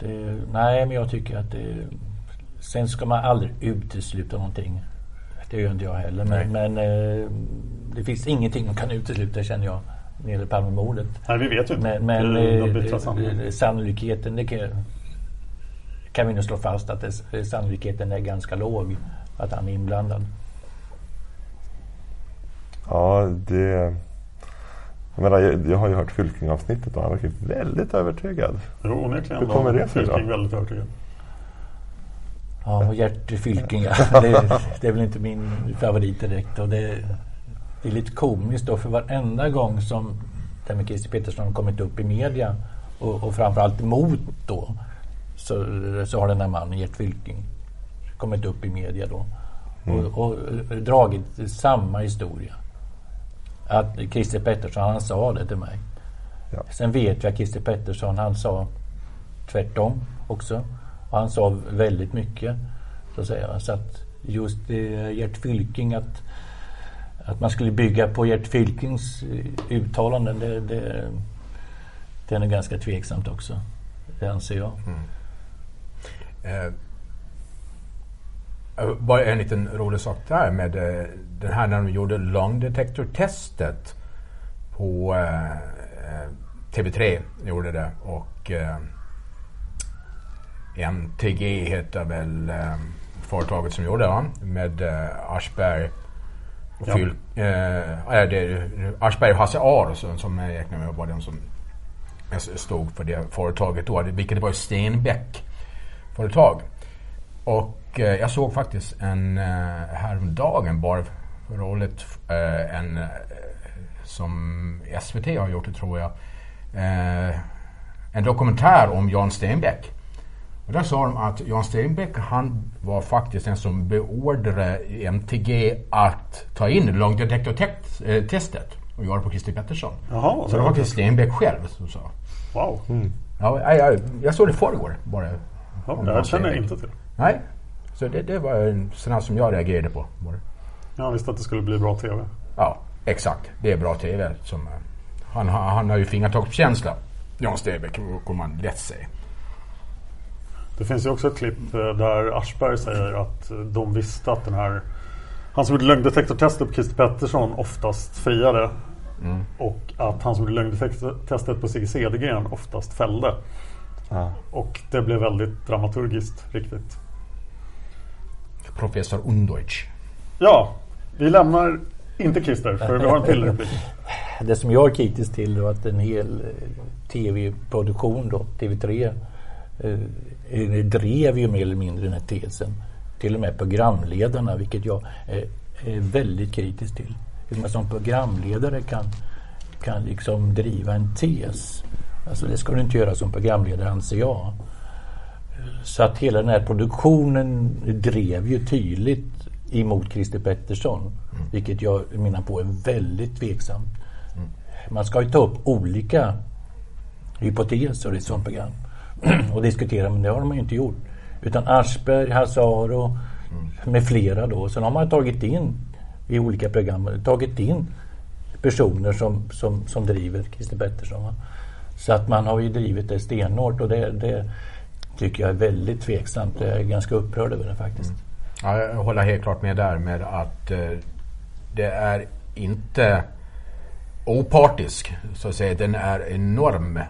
det, nej, men jag tycker att det... Sen ska man aldrig utesluta någonting. Det gör inte jag heller. Men, men eh, det finns ingenting man kan utesluta känner jag. När det gäller Palmemordet. Nej, vi vet ju inte. Men, men det, eh, sannolikheten, det kan, kan vi nu slå fast att det, sannolikheten är ganska låg att han är inblandad. Ja, det... Jag, menar, jag, jag har ju hört Fylking-avsnittet och han verkar väldigt övertygad. Jo, onekligen. Hur kommer det sig då? Fylking väldigt övertygad. Ja, Gert Fylking, ja. [LAUGHS] det, det är väl inte min favorit direkt. Och det, det är lite komiskt då, för varenda gång som det med Christer Pettersson har kommit upp i media och, och framförallt emot då så, så har den här mannen, Gert Fylking, kommit upp i media då mm. och, och, dragit samma historia. Att Christer Pettersson, han sa det till mig. Ja. Sen vet jag att Christer Pettersson, han sa tvärtom också. Och han sa väldigt mycket. Så att säga. Så att just det, Gert Fylking, att, att man skulle bygga på Gert Fylkings uttalanden, det, det, det är nog ganska tveksamt också. Det anser jag. Mm. Eh, bara en liten rolig sak där med eh, den här när de gjorde långdetektortestet på eh, TV3 gjorde det och eh, MTG heter väl eh, företaget som gjorde det med eh, Aschberg och Ja. Fyl, eh, det Aschberg och Hasse Aro som, som jag räknar med var de som stod för det företaget då, vilket var Stenbeck företag. Och eh, jag såg faktiskt en eh, häromdagen bara för roligt eh, en som SVT har gjort det tror jag. En dokumentär om Jan Stenbeck. Och där sa de att Jan Stenbeck han var faktiskt den som beordrade MTG att ta in långdetektortestet och göra på Christer Pettersson. Jaha, så det var faktiskt Stenbeck själv som sa. Wow. Mm. Ja, jag, jag såg det förrgår bara. Ja, det här känner jag inte till. Nej, så det, det var en sån som jag reagerade på. Jag visste att det skulle bli bra TV. Ja, exakt. Det är bra TV. Som, eh, han, han har ju fingertoppskänsla. Jan Stenbeck kommer man lätt säga. Det finns ju också ett klipp eh, där Aschberg säger att de visste att den här han som gjorde lögndetektortestet på Christer Pettersson oftast friade. Mm. Och att han som gjorde lögndetektortestet på Sigge Cedergren oftast fällde. Ja. Och det blev väldigt dramaturgiskt riktigt. Professor Undeutsch. Ja, vi lämnar inte Christer för vi har en till replik. [LAUGHS] Det som jag är kritisk till är att en hel tv-produktion då, TV3 eh, drev ju mer eller mindre den här tesen. Till och med programledarna, vilket jag är, är väldigt kritisk till. Hur man som programledare kan, kan liksom driva en tes. Alltså det ska du inte göra som programledare anser jag. Så att hela den här produktionen drev ju tydligt emot Christer Pettersson. Mm. Vilket jag menar på är väldigt tveksamt. Mm. Man ska ju ta upp olika hypoteser i ett sådant program [CLEARS THROAT] och diskutera, men det har man ju inte gjort. Utan Aschberg, Hazaro mm. med flera då. Sen har man tagit in i olika program, tagit in personer som, som, som driver Christer Pettersson. Va? Så att man har ju drivit det stenhårt och det, det tycker jag är väldigt tveksamt. Jag är ganska upprörd över det faktiskt. Mm. Ja, jag håller helt klart med där med att eh, det är inte opartisk så att säga. Den är enorm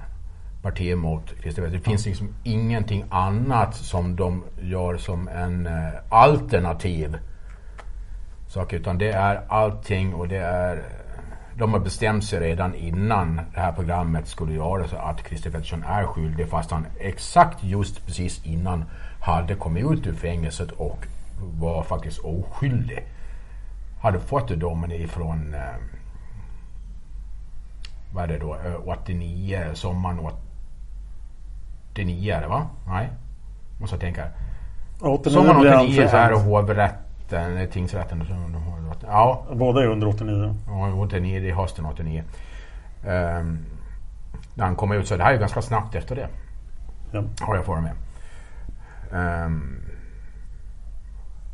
parti mot Christer Det finns liksom ingenting annat som de gör som en eh, alternativ sak. Utan det är allting och det är de har bestämt sig redan innan det här programmet skulle göras att Christer Pettersson är skyldig fast han exakt just precis innan hade kommit ut ur fängelset och var faktiskt oskyldig. Hade fått domen ifrån eh, vad är det då, 89, sommaren 89 är det va? Nej, måste jag tänka. Sommaren 89 är hovrätten, tingsrätten. Ja. Båda är under 89. Ja, 89, det är hösten 89. Um, ehm, när han kom ut så det här är ganska snabbt efter det. Ja. Har jag för mig. Um,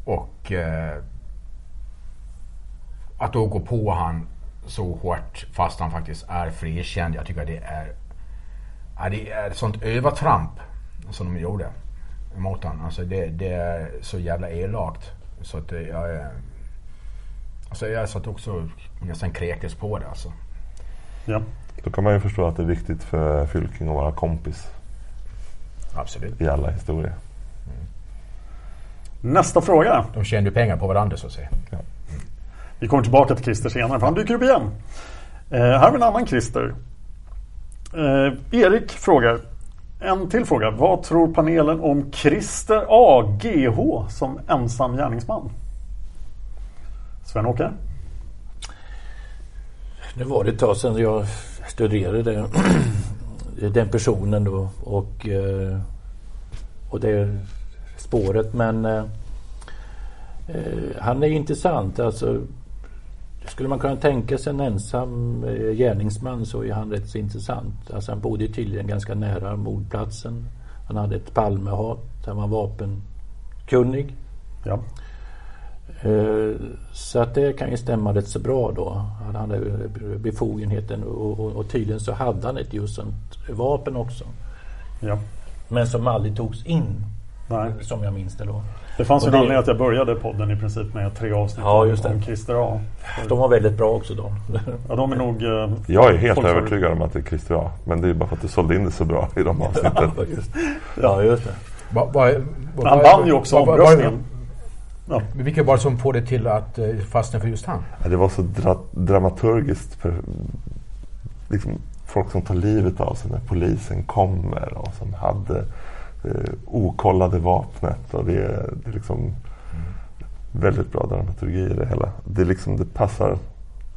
och uh, att då gå på han så hårt fast han faktiskt är frikänd. Jag tycker det är, ja, det är ett sånt övertramp som de gjorde mot honom. Alltså det, det är så jävla elakt. Så att jag är Alltså jag satt också nästan kräktes på det alltså. Ja. Då kan man ju förstå att det är viktigt för Fylking att vara kompis. Absolut. I alla historier. Mm. Nästa fråga. De tjänar ju pengar på varandra så att säga. Ja. Mm. Vi kommer tillbaka till Christer senare för han dyker upp igen. Eh, här har vi en annan Christer. Eh, Erik frågar. En till fråga. Vad tror panelen om Christer A. GH som ensam gärningsman? Sven-Åke? Det var det ett tag sedan jag studerade [CLEARS THROAT] den personen då och, eh, och det spåret. Men eh, eh, han är intressant. Alltså, skulle man kunna tänka sig en ensam gärningsman så är han rätt så intressant. Alltså han bodde tydligen ganska nära mordplatsen. Han hade ett Palmehat. Han var vapenkunnig. Ja. Eh, så att det kan ju stämma rätt så bra då. Han hade befogenheten och, och, och tydligen så hade han ett just sånt vapen också. Ja. Men som aldrig togs in. Nej. Som jag minns det då. Det fanns ju en anledning att jag började podden i princip med tre avsnitt ja, just det. om Christer A. De var väldigt bra också då. Ja, de är nog... Eh, jag är helt övertygad om att det är Christer A. Men det är bara för att du sålde in det så bra i de avsnitten. [LAUGHS] ja, just, ja, just det. Va, va, va, Han vann ju också omröstningen. Ja. Vilka var det som får det till att eh, fastna för just han? Ja, det var så dra dramaturgiskt för, liksom, folk som tar livet av sig när polisen kommer och som hade eh, okollade vapnet. Och det, är, det är liksom väldigt bra dramaturgi i det hela. Det, liksom, det, passar,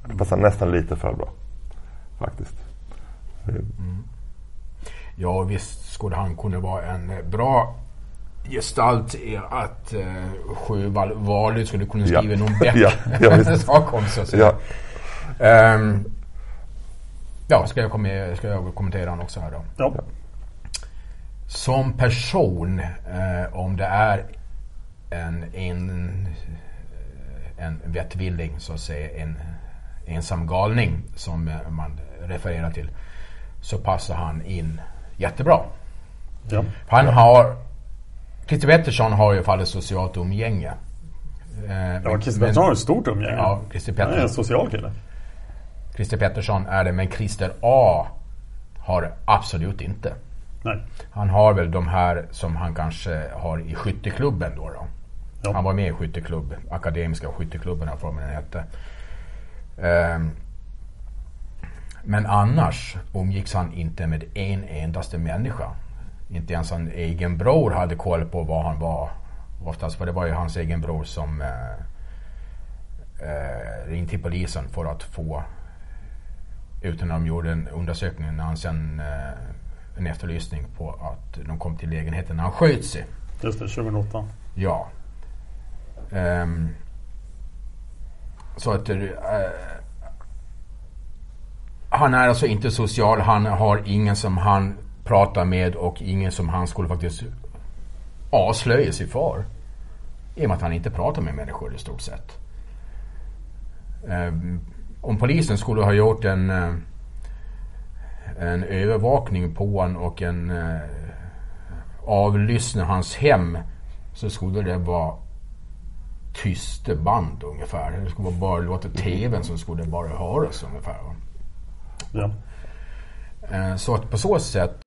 det passar nästan lite för bra faktiskt. Mm. Ja visst skulle han kunna vara en bra gestalt i att uh, Sjöwall Wahlöö skulle kunna skriva ja. någon [LAUGHS] bättre ja, ja, sak om så att säga. Ja. Um, ja, ska jag, komma, ska jag kommentera honom också här då? Ja. Som person, uh, om det är en, en, en vettvilling, så att säga, en ensam galning som man refererar till, så passar han in jättebra. Ja. Han ja. har Christer Pettersson har ju fallet socialt umgänge. Eh, ja, Christer Pettersson har ett stort umgänge. Ja, Christer Pettersson. Han är en social kille. Christer Pettersson är det, men Christer A har det absolut inte. Nej. Han har väl de här som han kanske har i skytteklubben då. då. Ja. Han var med i skytteklubb, Akademiska skytteklubben mig den hette. Um, men annars umgicks han inte med en endaste människa. Inte ens en egen bror hade koll på vad han var. Oftast för det var ju hans egen bror som eh, eh, ringde till polisen för att få utan de gjorde en undersökning när han sen eh, en efterlysning på att de kom till lägenheten när han sköt sig. Just det, 2008. Ja. Um, så att uh, han är alltså inte social. Han har ingen som han pratar med och ingen som han skulle faktiskt avslöja sig för. I och med att han inte pratar med människor i stort sett. Um, om polisen skulle ha gjort en, uh, en övervakning på honom och en uh, avlyssna hans hem så skulle det vara tysta band ungefär. Det skulle bara låta tvn som skulle bara höras ungefär. Ja. Så att på så sätt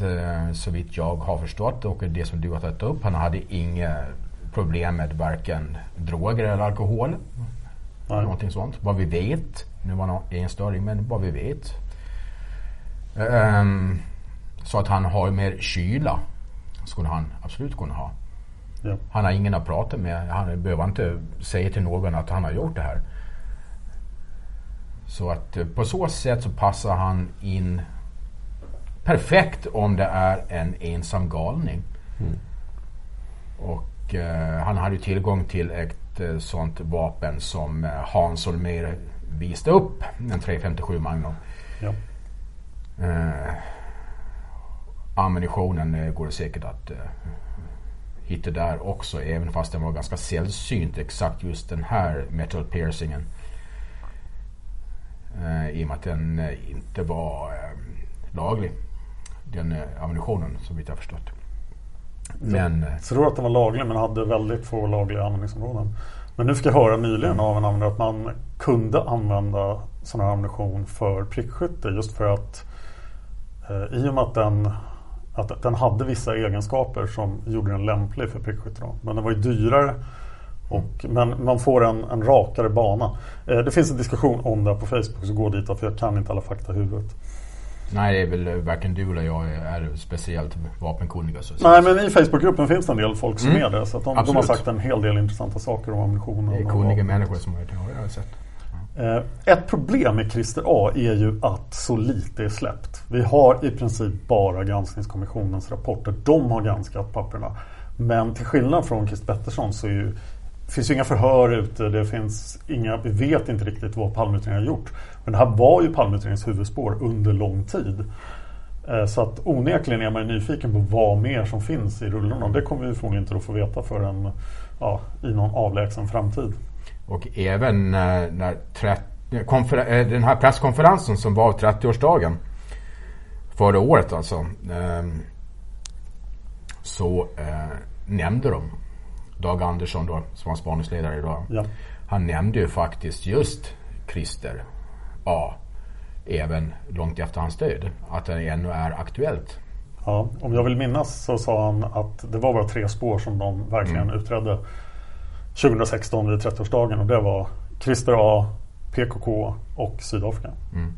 Eh, så vitt jag har förstått och det som du har tagit upp. Han hade inga problem med varken droger eller alkohol. Nej. Någonting sånt. Vad vi vet. Nu var det en störing men vad vi vet. Um, så att han har mer kyla. Skulle han absolut kunna ha. Ja. Han har ingen att prata med. Han behöver inte säga till någon att han har gjort det här. Så att eh, på så sätt så passar han in perfekt om det är en ensam galning. Mm. Och eh, han hade tillgång till ett eh, sånt vapen som eh, Hans Holmér visade upp. En 357 Magnum. Ja. Eh, ammunitionen eh, går det säkert att eh, hitta där också. Även fast den var ganska sällsynt. Exakt just den här metal piercingen. Eh, I och med att den inte var laglig. Den eh, ammunitionen som vi har förstått. Men, jag tror att den var laglig men hade väldigt få lagliga användningsområden. Men nu fick jag höra nyligen av en användare att man kunde använda sån här ammunition för prickskytte just för att eh, i och med att den, att den hade vissa egenskaper som gjorde den lämplig för prickskytte. Men den var ju dyrare och, men man får en, en rakare bana. Eh, det finns en diskussion om det på Facebook så gå dit för jag kan inte alla fakta i huvudet. Nej, det är väl varken du eller jag är speciellt vapenkunniga. Så Nej, men i Facebookgruppen finns det en del folk som mm. är det. Så de, de, har sagt en hel del intressanta saker om ammunition. Det är kunniga människor som har det, har jag sett. Ja. Ett problem med Christer A är ju att så lite är släppt. Vi har i princip bara granskningskommissionens rapporter. De har granskat papperna. Men till skillnad från Christer Pettersson så är ju det finns ju inga förhör ute, det finns inga, vi vet inte riktigt vad Palmeutredningen har gjort. Men det här var ju Palmeutredningens huvudspår under lång tid. Eh, så att onekligen är man nyfiken på vad mer som finns i rullorna. Det kommer vi förmodligen inte att få veta förrän ja, i någon avlägsen framtid. Och även eh, när eh, den här presskonferensen som var 30-årsdagen förra året alltså. Ehm, så eh, nämnde de Dag Andersson då, som var spaningsledare idag. Ja. Han nämnde ju faktiskt just Christer A. Även långt efter hans död. Att det ännu är aktuellt. Ja, om jag vill minnas så sa han att det var bara tre spår som de verkligen mm. utredde 2016 vid 30-årsdagen och det var Christer A, PKK och Sydafrika. Mm.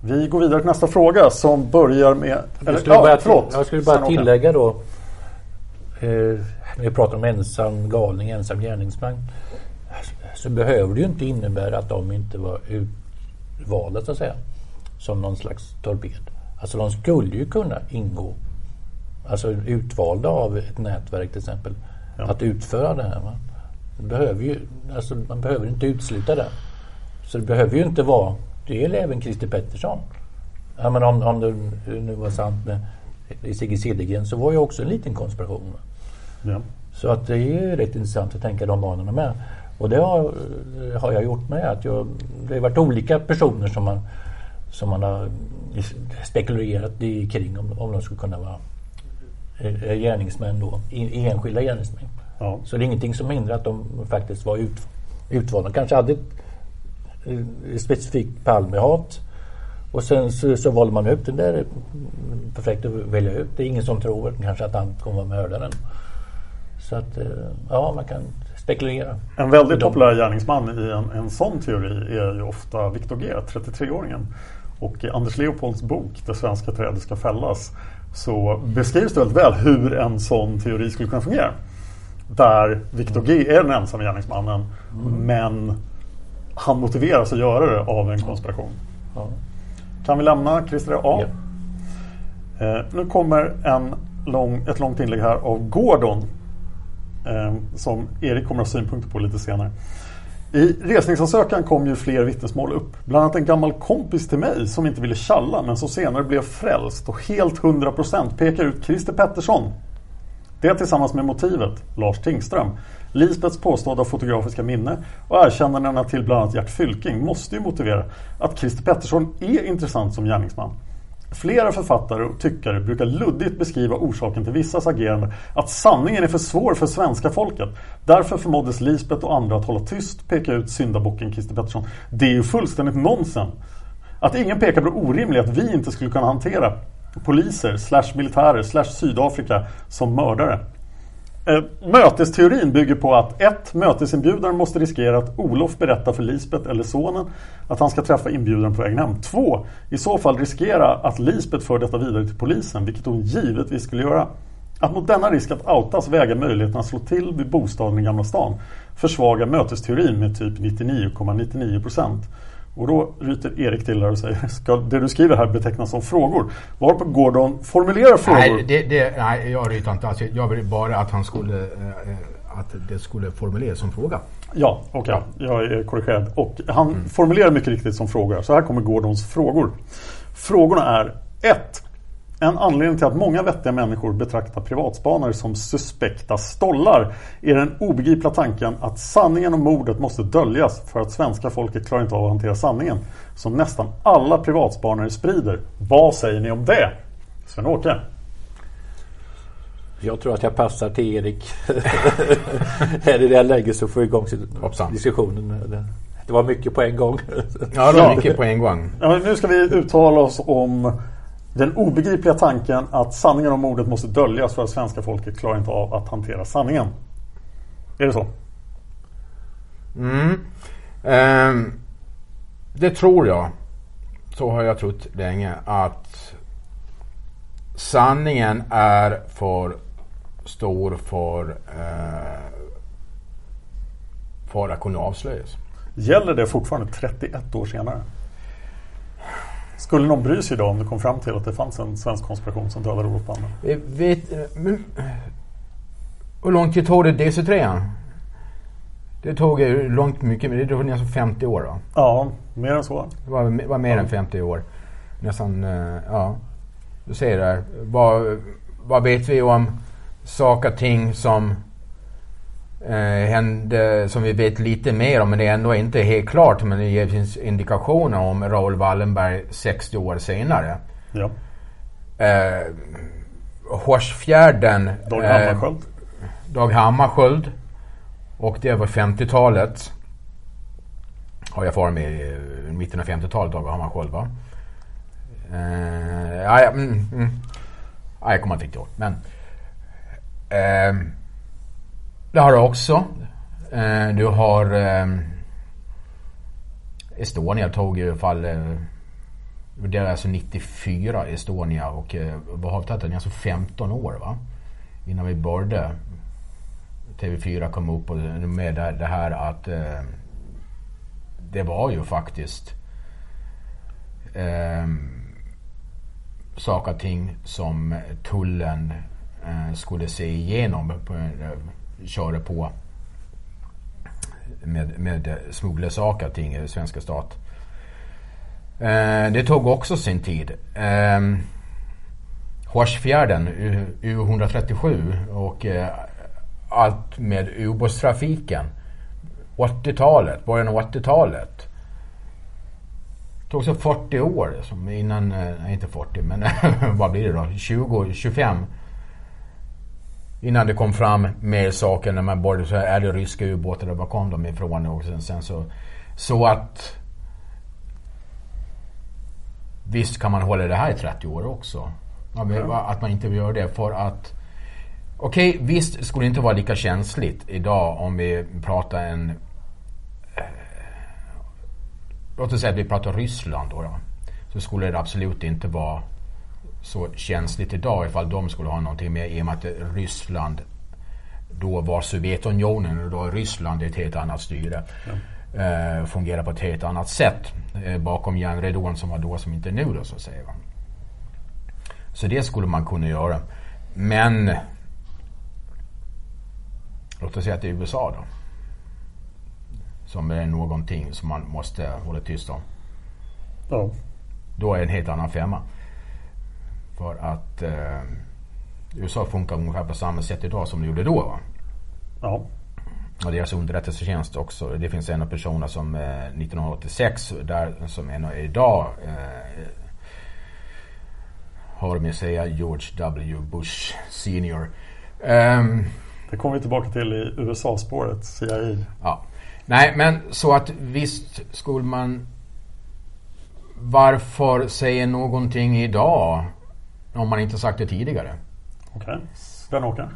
Vi går vidare till nästa fråga som börjar med... Eller, jag skulle ja, bara, förlåt, jag skulle bara tillägga då eh, när vi pratar om ensam galning, ensam gärningsman så behöver det ju inte innebära att de inte var utvalda så att säga. Som någon slags torped. Alltså de skulle ju kunna ingå. Alltså utvalda av ett nätverk till exempel. Ja. Att utföra det här. Va? Det behöver ju, alltså man behöver inte utesluta det. Så det behöver ju inte vara, det gäller även Christer Pettersson. Ja, men om, om det nu var sant med Sigge Cedergren så var ju också en liten konspiration. Ja. Så att det är rätt intressant att tänka de banorna med. Och det har, har jag gjort med. Att jag, det har varit olika personer som man, som man har spekulerat i kring om, om de skulle kunna vara eh, gärningsmän då, enskilda gärningsmän. Ja. Så det är ingenting som hindrar att de faktiskt var ut, utvalda. De kanske hade ett, ett specifikt Palmehat och sen så, så valde man ut den där perfekt att välja ut. Det är ingen som tror kanske att han kommer vara mördaren. Så att, eh, ja, man kan spekulera. En väldigt populär gärningsman i en, en sån teori är ju ofta Viktor G, 33-åringen. Och i Anders Leopolds bok Det svenska trädet ska fällas så beskrivs det väldigt väl hur en sån teori skulle kunna fungera. Där Viktor G är den ensamma gärningsmannen mm. men han motiveras att göra det av en konspiration. Ja. Kan vi lämna Christer A? Ja. Eh, nu kommer en lång, ett långt inlägg här av Gordon Ehm, som Erik kommer att ha synpunkter på lite senare. I resningsansökan kom ju fler vittnesmål upp. Bland annat en gammal kompis till mig som inte ville tjalla men som senare blev frälst och helt 100% pekar ut Christer Pettersson. Det tillsammans med motivet, Lars Tingström, Lisbets påstådda fotografiska minne och erkännandena till bland annat Gert Fylking måste ju motivera att Christer Pettersson är intressant som gärningsman. Flera författare och tyckare brukar luddigt beskriva orsaken till vissas agerande att sanningen är för svår för svenska folket. Därför förmåddes Lisbeth och andra att hålla tyst, peka ut syndabocken Christer Pettersson. Det är ju fullständigt nonsens. Att ingen pekar på det orimliga att vi inte skulle kunna hantera poliser, slash militärer, slash Sydafrika som mördare. Eh, mötesteorin bygger på att ett Mötesinbjudaren måste riskera att Olof berättar för Lisbeth eller sonen att han ska träffa inbjudaren på vägen hem. Två, I så fall riskera att Lisbeth för detta vidare till polisen, vilket hon givetvis skulle göra. Att mot denna risk att outas väga möjligheten att slå till vid bostaden i Gamla stan försvagar mötesteorin med typ 99,99%. Och då ryter Erik till där och säger Ska det du skriver här betecknas som frågor? Varpå Gordon formulerar frågor. Nej, det, det, nej jag ryter inte alls. Jag vill bara att han skulle eh, att det skulle formuleras som fråga. Ja, okej. Okay. Jag är korrigerad. Och han mm. formulerar mycket riktigt som fråga. Så här kommer Gordons frågor. Frågorna är 1. En anledning till att många vettiga människor betraktar privatspanare som suspekta stollar är den obegripliga tanken att sanningen om mordet måste döljas för att svenska folket klarar inte av att hantera sanningen. Som nästan alla privatspanare sprider. Vad säger ni om det? Sven-Åke? Jag tror att jag passar till Erik [LAUGHS] här i det här läget så får vi igång diskussionen. Det var mycket på en gång. Ja, det var mycket på en gång. Ja, nu ska vi uttala oss om den obegripliga tanken att sanningen om mordet måste döljas för att svenska folket klarar inte av att hantera sanningen. Är det så? Mm. Um, det tror jag. Så har jag trott länge att sanningen är för stor för, uh, för att kunna avslöjas. Gäller det fortfarande 31 år senare? Skulle någon bry sig idag om det kom fram till att det fanns en svensk konspiration som dödade Olof Palme? Vet, men, hur lång tid tog det DC3? Det tog långt mycket, det tog nästan 50 år va? Ja, mer än så. Det var, var mer ja. än 50 år. Nästan, eh, ja. Du ser där. Vad, vad vet vi om saker och ting som eh, hände som vi vet lite mer om men det är ändå inte helt klart men det finns indikationer om Raoul Wallenberg 60 år senare. Ja. Eh, Horsfjärden. Dag Hammarskjöld. Eh, Dag Hammarskjöld. Och det var 50-talet. Har jag för mig. I mitten av 50-talet Dag Hammarskjöld va? Eh, ja, ja, mm, mm. ja, jag kommer inte riktigt ihåg. Men. Eh, det har du också. Eh, du har eh, Estonia tog i alla fall eh, det är alltså 94 Estonia och eh, vad har vi tagit den? Alltså 15 år va? Innan vi började TV4 kom upp och med det här att eh, det var ju faktiskt eh, saker och ting som tullen eh, skulle se igenom. På, eh, köra på med, med smugglarsaker ting i svenska stat. Eh, det tog också sin tid. Eh, Horsfjärden, U137 och eh, allt med ubåtstrafiken. 80-talet, början av 80-talet. Det tog så 40 år innan, nej inte 40 men [LAUGHS] vad blir det då? 20, 25 Innan det kom fram mer saker när man började så är det ryska ubåtar och var kom de ifrån och sen, sen så. Så att Visst kan man hålla det här i 30 år också. Att man inte göra det för att Okej, okay, visst skulle det inte vara lika känsligt idag om vi pratar en... Eh, låt oss säga att vi pratar Ryssland då, då. Så skulle det absolut inte vara så känsligt idag ifall de skulle ha någonting med i och med att Ryssland då var Sovjetunionen och då är Ryssland ett helt annat styre. Ja. Eh, fungerar på ett helt annat sätt eh, bakom järnridån som var då som inte nu då så att säga. Så det skulle man kunna göra. Men låt oss säga att det är USA då. Som är någonting som man måste hålla tyst om. Ja. Då är det en helt annan femma. För att eh, USA funkar ungefär på samma sätt idag som det gjorde då. Va? Ja. Och deras underrättelsetjänst också. Det finns en av personerna som eh, 1986 där som ännu idag eh, hör mig säga George W. Bush senior. Um, det kommer vi tillbaka till i USA-spåret, CIA. Ja. Nej, men så att visst skulle man... Varför säga någonting idag om man inte sagt det tidigare. Okej. Okay. Sven-Åke?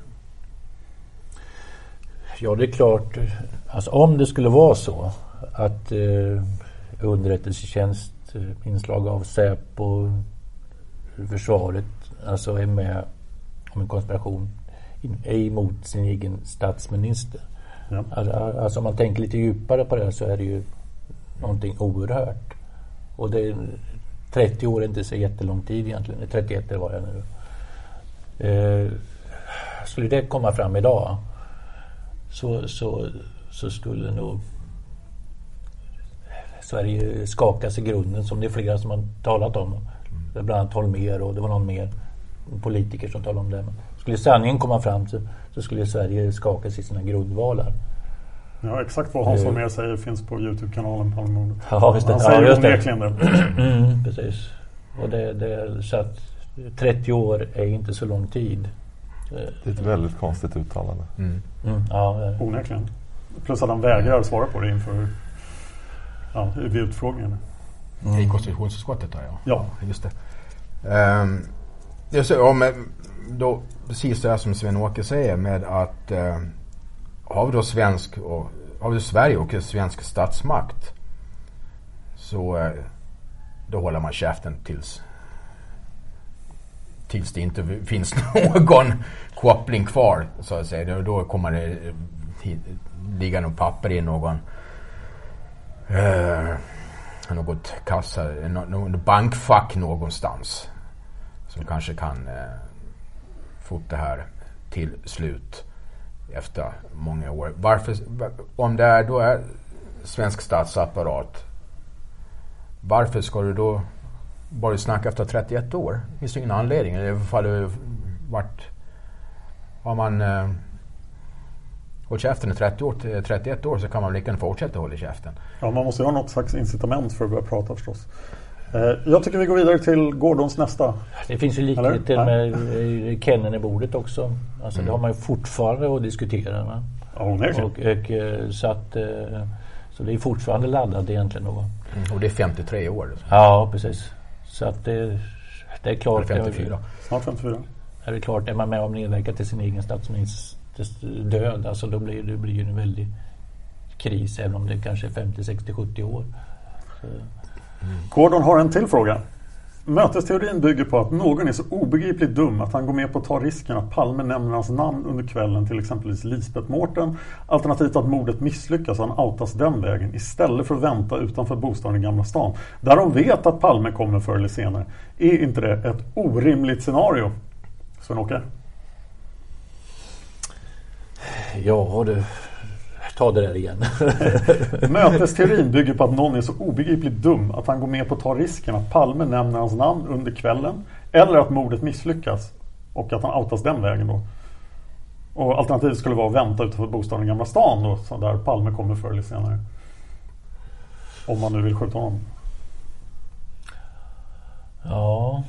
Ja, det är klart. Alltså, om det skulle vara så att eh, underrättelsetjänst, eh, inslag av Säpo, försvaret, alltså är med om en konspiration är emot sin egen statsminister. Ja. Alltså, alltså om man tänker lite djupare på det så är det ju någonting oerhört. Och det, 30 år är inte så jättelång tid egentligen. 31 var jag nu. Eh, skulle det komma fram idag så, så, så skulle nog Sverige skakas i grunden som det är flera som har talat om. Bland annat Holmér och det var någon mer politiker som talade om det. Men skulle sanningen komma fram så, så skulle Sverige skakas i sina grundvalar. Ja, exakt vad Hans Holmér säger finns på Youtube-kanalen Palmemordet. Ja, just det. Han säger ja, just onekligen det. [CLEARS THROAT] Mm, precis. Och det, det, så att 30 år är inte så lång tid. Det är ett väldigt konstigt uttalande. Mm. Mm, ja, Onekligen. Plus att han vägrar svara på det inför ja, vid utfrågningen. Mm. I konstitutionsutskottet då, ja. Ja. Just det. Um, det är så, om, då, precis det här som Sven-Åke säger med att uh, har vi då svensk och har vi Sverige och svensk statsmakt så eh, då håller man käften tills tills det inte finns [LAUGHS] någon koppling kvar så att säga. Då kommer det eh, ligga något papper i någon eh, något kassa, något bankfack någonstans. Som kanske kan eh, få det här till slut efter många år. Varför, om det är, då är svensk statsapparat, varför ska du då bara snacka efter 31 år? Det finns ingen anledning. I fall vart, har man eh, hållit käften i 30 år, 31 år så kan man lika gärna fortsätta hålla käften. Ja, man måste ju ha något slags incitament för att börja prata förstås. Eh, jag tycker vi går vidare till Gordons nästa. Det finns ju likheter med Kennedybordet också. Alltså mm. det har man ju fortfarande att diskutera. Va? Ja, och, och, så, att, så det är fortfarande laddat egentligen. Då. Mm. Och det är 53 år? Ja, precis. Så att det, det är klart. 54. Snart 54. Är det klart, är man med och medverkar till sin egen statsministers död, alltså då blir det blir en väldig kris även om det kanske är 50, 60, 70 år. Så. Gordon har en till fråga. Mötesteorin bygger på att någon är så obegripligt dum att han går med på att ta risken att Palme nämner hans namn under kvällen till exempelvis Lisbeth Mårten. Alternativt att mordet misslyckas och han outas den vägen istället för att vänta utanför bostaden i Gamla stan. Där de vet att Palme kommer förr eller senare. Är inte det ett orimligt scenario? Sven-Åke? Ja du, ta det där igen. [LAUGHS] Mötesteorin bygger på att någon är så obegripligt dum att han går med på att ta risken att Palme nämner hans namn under kvällen. Eller att mordet misslyckas. Och att han outas den vägen då. Och alternativet skulle vara att vänta utanför bostaden i Gamla stan då. Så där Palme kommer förr eller senare. Om man nu vill skjuta honom. Ja.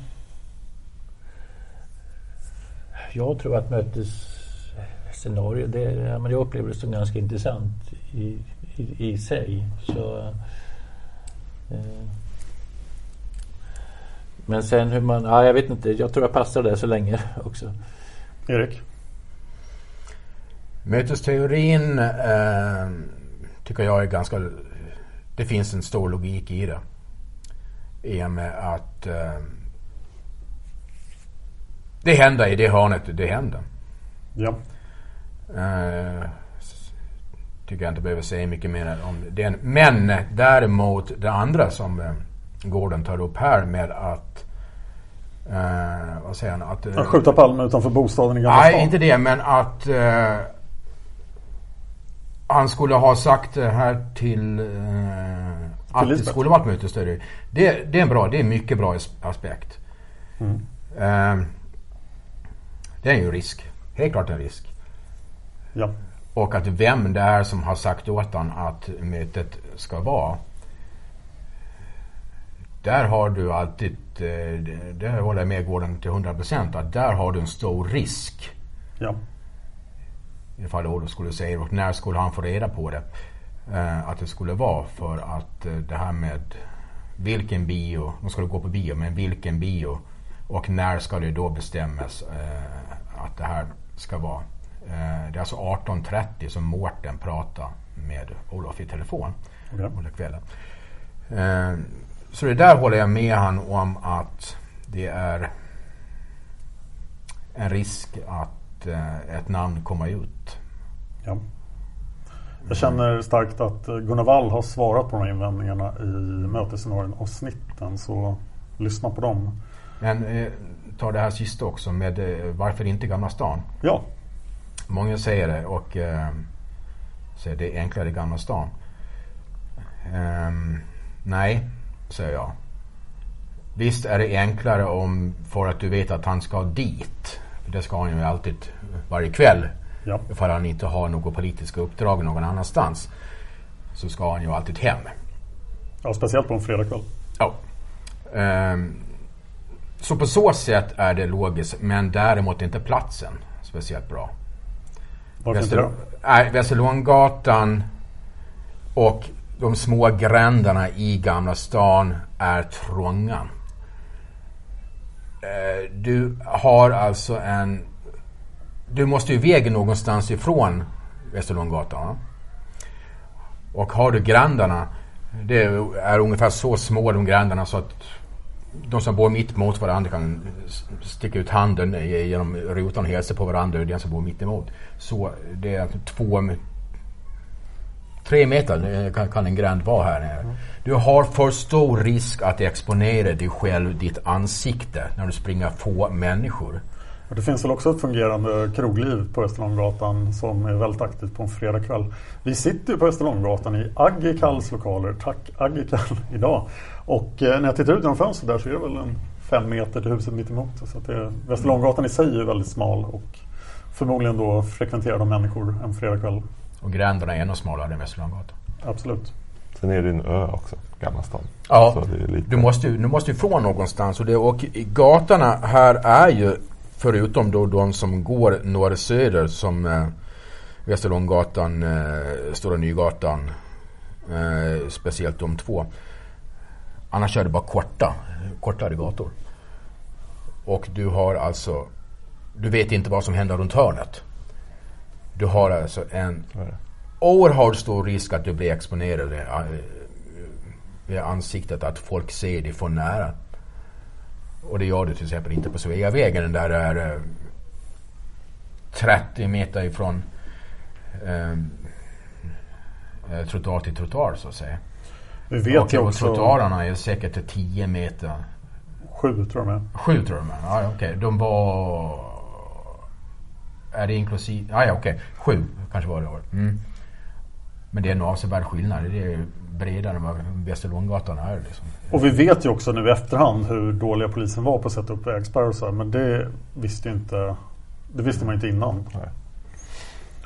Jag tror att mötes scenario. Det, men jag upplever det som ganska intressant i, i, i sig. Så, eh, men sen hur man... Ja, jag vet inte. Jag tror jag passar där så länge [LAUGHS] också. Erik? Mötesteorin eh, tycker jag är ganska... Det finns en stor logik i det. I och med att eh, det händer i det hörnet det händer. Ja. Uh, tycker jag inte behöver säga mycket mer om det. Men däremot det andra som uh, Gordon tar upp här med att uh, vad säger han? Att, uh, att skjuta Palme utanför bostaden i Gamla Nej, inte det. Men att uh, han skulle ha sagt det här till uh, att det skulle varit mötesstörre. Det, det är en bra, det är en mycket bra aspekt. Mm. det är ju en risk. Helt klart en risk. Ja. Och att vem det är som har sagt åt honom att mötet ska vara. Där har du alltid, eh, det håller jag med Gordon till 100% att där har du en stor risk. Ja. Ifall Olof skulle säga och när skulle han få reda på det? Eh, att det skulle vara för att eh, det här med vilken bio, de skulle gå på bio, men vilken bio och när ska det då bestämmas att det här ska vara? Eh, det är alltså 18.30 som Mårten pratar med Olof i telefon okay. under kvällen. Eh, så det där håller jag med han om att det är en risk att eh, ett namn kommer ut. Ja. Jag känner starkt att Gunnar Wall har svarat på de här invändningarna i mötesscenarien-avsnitten. Så lyssna på dem. Men eh, ta det här sista också med eh, varför inte Gamla stan? Ja. Många säger det och eh, säger det är enklare i Gamla stan. Um, nej, säger jag. Visst är det enklare om för att du vet att han ska dit. Det ska han ju alltid varje kväll. Ja. Ifall han inte har något politiskt uppdrag någon annanstans. Så ska han ju alltid hem. Ja, speciellt på en fredagkväll. Ja. Um, så på så sätt är det logiskt. Men däremot inte platsen speciellt bra. Varför inte Väster, nej, Västerlånggatan och de små gränderna i Gamla stan är trånga. Eh, Du har alltså en... Du måste ju väga någonstans ifrån Västerlånggatan. Och har du gränderna, det är ungefär så små de gränderna så att de som bor mitt emot varandra kan sticka ut handen genom rutan och hälsa på varandra. Den som bor mitt emot. Så det är två... Tre meter eh, kan, kan en gränd vara här nere. Du har för stor risk att exponera dig själv, ditt ansikte, när du springer få människor. Och Det finns väl också ett fungerande krogliv på Västerlånggatan som är väldigt aktivt på en fredagkväll. Vi sitter ju på Västerlånggatan i Aggikalls lokaler. Tack Aggikall [LAUGHS] idag. Och eh, när jag tittar ut genom fönstret där så är det väl en fem meter till huset mitt emot. Så att det, Västerlånggatan i sig är väldigt smal och förmodligen då frekventerad av människor en fredagkväll. Och gränderna är ännu smalare än Västerlånggatan. Absolut. Sen är det en ö också, Gamla stan. Ja, Så det är lite... du måste ju du måste ju från någonstans. Och, det, och i gatorna här är ju, förutom då de som går norr-söder som eh, Västerlånggatan, eh, Stora Nygatan, eh, speciellt de två. Annars är det bara korta, kortare gator. Och du har alltså, du vet inte vad som händer runt hörnet. Du har alltså en oerhört stor risk att du blir exponerad eh, i ansiktet att folk ser dig för nära. Och det gör du till exempel inte på Sveavägen. Den där är eh, 30 meter ifrån eh, eh, trottoar till trottoar så att säga. Vi vet och och också- trottoarerna är säkert 10 meter. Sju tror jag med. Sju tror jag med. Ja, okej. De var... Är det inklusive? Ja, ja, okej. Sju kanske var det. var. Mm. Men det är en avsevärd skillnad. Det är bredare än vad Västerlånggatan är. Liksom. Och vi vet ju också nu i efterhand hur dåliga polisen var på att sätta upp vägspärrar och så här, Men det visste inte Det visste man inte innan.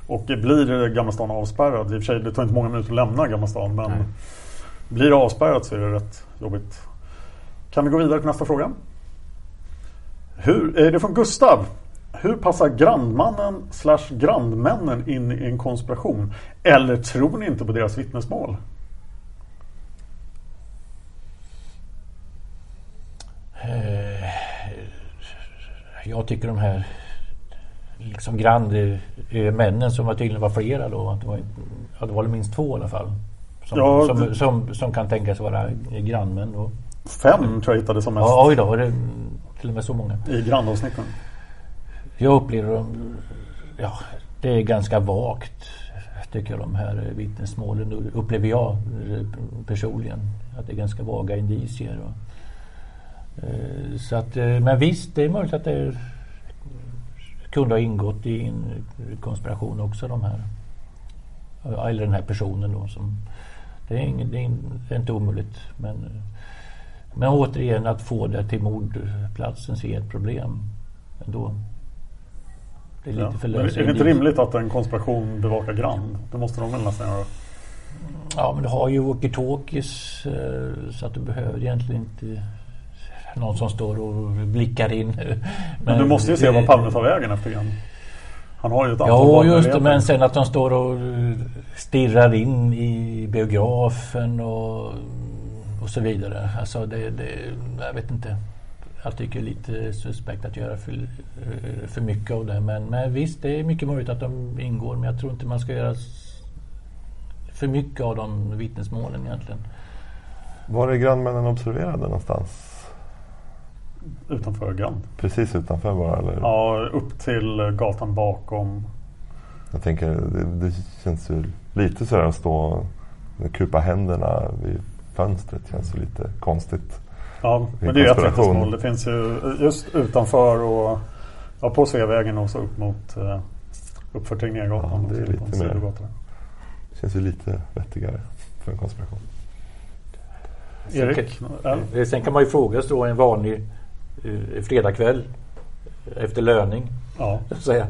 Och blir Gamla stan avspärrad, i och för sig det tar inte många minuter att lämna Gamla stan men Blir det avspärrat så är det rätt jobbigt. Kan vi gå vidare till nästa fråga? Hur, är det från Gustav? Hur passar grandmannen slash grandmännen in i en konspiration? Eller tror ni inte på deras vittnesmål? Jag tycker de här liksom grandmännen som var tydligen var flera då. Det, var, ja, det var minst två i alla fall. Som, Ja, som, det- som, som kan tänkas vara grannmän. Då. Fem tror jag hittade som mest. Ja, oj då, var det till och med så många. I grandavsnitten. Jag upplever dem, ja, det är ganska vagt tycker jag de här vittnesmålen upplever jag eh, personligen. Att det är ganska vaga indicier. Och, eh, så att, eh, men visst, det är möjligt att det kunde ha ingått i en konspiration också de här. Eller den här personen då som det är, ingen, det är, inte omöjligt. Men, eh, men återigen att få det till mordplatsen ser ett problem ändå. Det är lite Ja. för lösa är det inte rimligt att en konspiration bevakar Grand? Det måste de väl nästan göra? Ja men du har ju walkie-talkies eh, så att du behöver egentligen inte någon som står och blickar in. Men, du måste ju se vad Palme tar vägen efter Grand. Han har ju ett antal Ja just det men sen att de står och stirrar in i biografen och, och så vidare. Alltså det, det, jag vet inte. Jag tycker det är lite suspekt att göra för, för mycket av det. Men, men visst, det är mycket möjligt att de ingår. Men jag tror inte man ska göra för mycket av de vittnesmålen egentligen. Var är grannmännen observerade någonstans? Utanför Grand. Precis utanför bara eller? Ja, upp till gatan bakom. Jag tänker, det, det känns ju lite sådär att stå och kupa händerna vid fönstret. känns ju lite konstigt. Ja, men det är ett vittnesmål. Det finns ju just utanför och ja, på Sveavägen och så upp mot uh, uppför Tegnérgatan. Ja, det är lite mer. känns ju lite vettigare för en konspiration. Erik? Sen, sen kan man ju fråga sig då en vanlig uh, fredagkväll efter löning. Ja. [LAUGHS] Så att säga.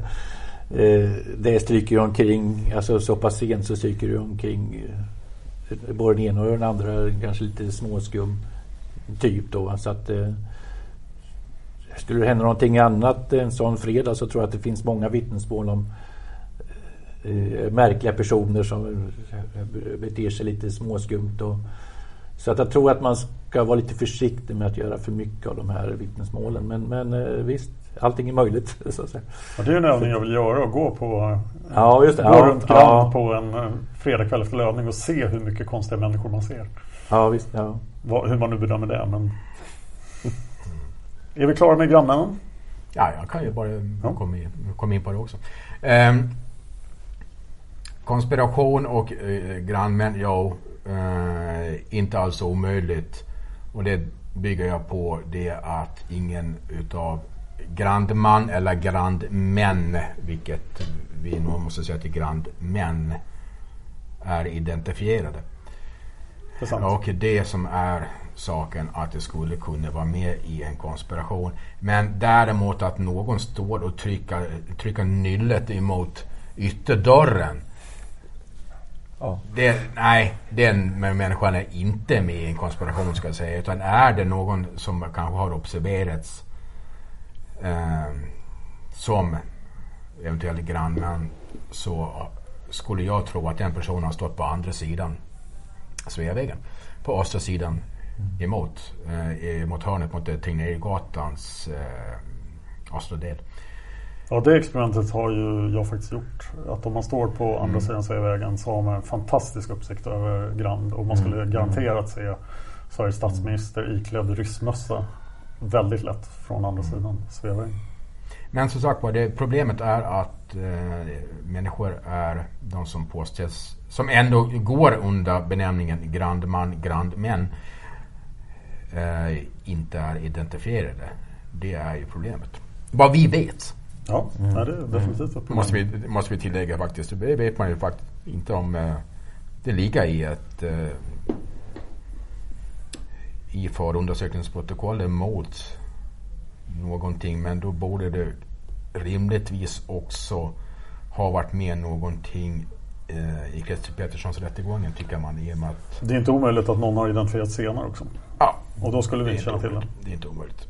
Uh, det stryker ju omkring, alltså så pass sent så stryker det omkring både den ena och den andra kanske lite småskum typ då. Så att skulle det hända någonting annat en sån fredag så tror jag att det finns många vittnesmål om märkliga personer som beter sig lite småskumt. Och, så att jag tror att man ska vara lite försiktig med att göra för mycket av de här vittnesmålen. Men, men uh, visst, allting är möjligt. [LAUGHS] Så att säga. Ja, det är en övning jag vill göra och gå på ja, just det. gå Ja, runt Grand ja. på en fredagkväll efter löning och se hur mycket konstiga människor man ser. Ja, visst. Ja. Hur man nu bedömer det. Men... är vi klara med grannmännen? Ja, jag kan ju bara komma, in, komma in på det också. Ehm, konspiration och eh, grannmän, ja, eh, inte alls omöjligt. Och det bygger jag på det att ingen utav grandman eller grandmän, vilket vi nog måste säga till grandmän, är identifierade. Det är. Och det som är saken att det skulle kunna vara med i en konspiration. Men däremot att någon står och trycker, trycker nyllet emot ytterdörren. Det, nej, den människan är inte med i en konspiration ska jag säga. Utan är det någon som kanske har observerats eh, som eventuellt grannman så skulle jag tro att den personen har stått på andra sidan Sveavägen. På östra sidan emot, eh, mot hörnet mot Tegnérgatans eh, östra del. Ja, det experimentet har ju jag faktiskt gjort. Att om man står på andra Mm. sidan Sveavägen så har man en fantastisk uppsikt över Grand och man skulle Mm. garanterat se Sveriges statsminister iklädd ryssmössa väldigt lätt från andra Mm. sidan Sveavägen. Men som sagt var, problemet är att eh, människor är de som påstås, som ändå går under benämningen grandman, grandmän, eh, inte är identifierade. Det är ju problemet. Vad vi vet. Ja, nej, det är definitivt ett problem. Måste vi, måste vi tillägga faktiskt. Det vet man ju faktiskt inte om eh, det ligger i ett eh, i förundersökningsprotokollet mot någonting. Men då borde det rimligtvis också ha varit med någonting eh, i Christer Petterssons rättegången tycker man i att Det är inte omöjligt att någon har identifierat senare också. Ja. Och då skulle vi inte känna till det. Det är inte omöjligt.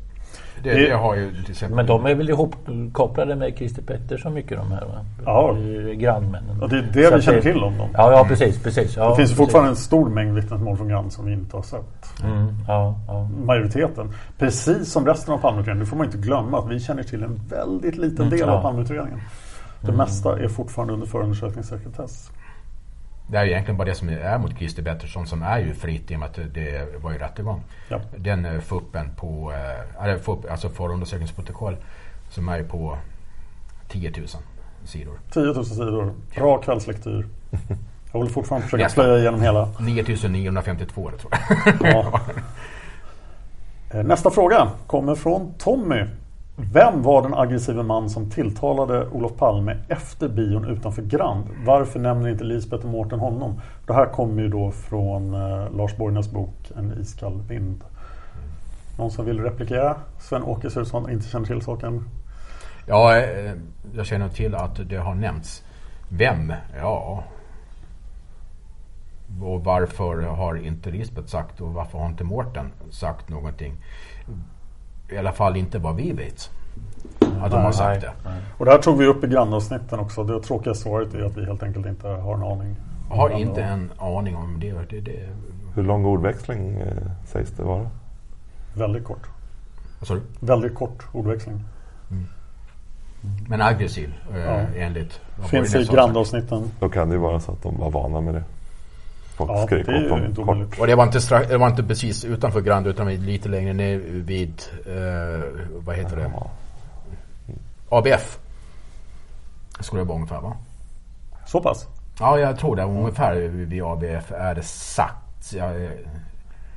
Det, det har ju till exempel... Men de är väl ihopkopplade med Christer Pettersson mycket de här va? Ja. Eh, Grannmännen. Ja, det är det Så vi känner till om dem. Ja, ja precis. precis. Ja, det finns precis. fortfarande en stor mängd vittnesmål från Grand som vi inte har sett. Mm, ja, ja. Majoriteten. Precis som resten av Palmeutredningen. Nu får man inte glömma att vi känner till en väldigt liten Mm, del ja. av Palmeutredningen. Det Mm. mesta är fortfarande under förundersökningssekretess. Det är egentligen bara det som är mot Christer Pettersson som är ju fritt i och med att det var ju rättegång. Ja. Den eh, fuppen på, eh, alltså förundersökningsprotokoll som är på 10 000 sidor. 10 000 sidor. Bra kvällslektyr. [LAUGHS] Jag vill fortfarande försöka plöja igenom hela. 9952 det tror jag. Ja. [LAUGHS] Eh, Nästa fråga kommer från Tommy. Vem var den aggressiva man som tilltalade Olof Palme efter bion utanför Grand? Varför nämner inte Lisbeth och Mårten honom? Det här kommer ju då från eh, Lars Borgnäs bok En iskall vind. Någon som vill replikera? Sven-Åke ser ut som inte känner till saken. Ja, eh, jag känner till att det har nämnts. Vem? Ja. Och varför har inte Lisbeth sagt och varför har inte Mårten sagt någonting? I alla fall inte vad vi vet. Att de har sagt det. Och det här tog vi upp i grannavsnitten också. Det tråkiga svaret är att vi helt enkelt inte har en aning. Jag har inte en aning om det. det, det. Hur lång ordväxling eh, sägs det vara? Väldigt kort. Du? Väldigt kort ordväxling. Men aggressiv eh, Ja. enligt Finns i grandavsnitten. Då kan det ju vara så att de var vana med det. Folk Ja, skrek det åt dem. Och det var inte, strax, det var inte precis utanför Grand utan lite längre ner vid, eh, vad heter det? ABF. Skulle det vara ungefär va? Så pass? Ja, jag tror det. Ungefär vid ABF är det sagt. Jag, det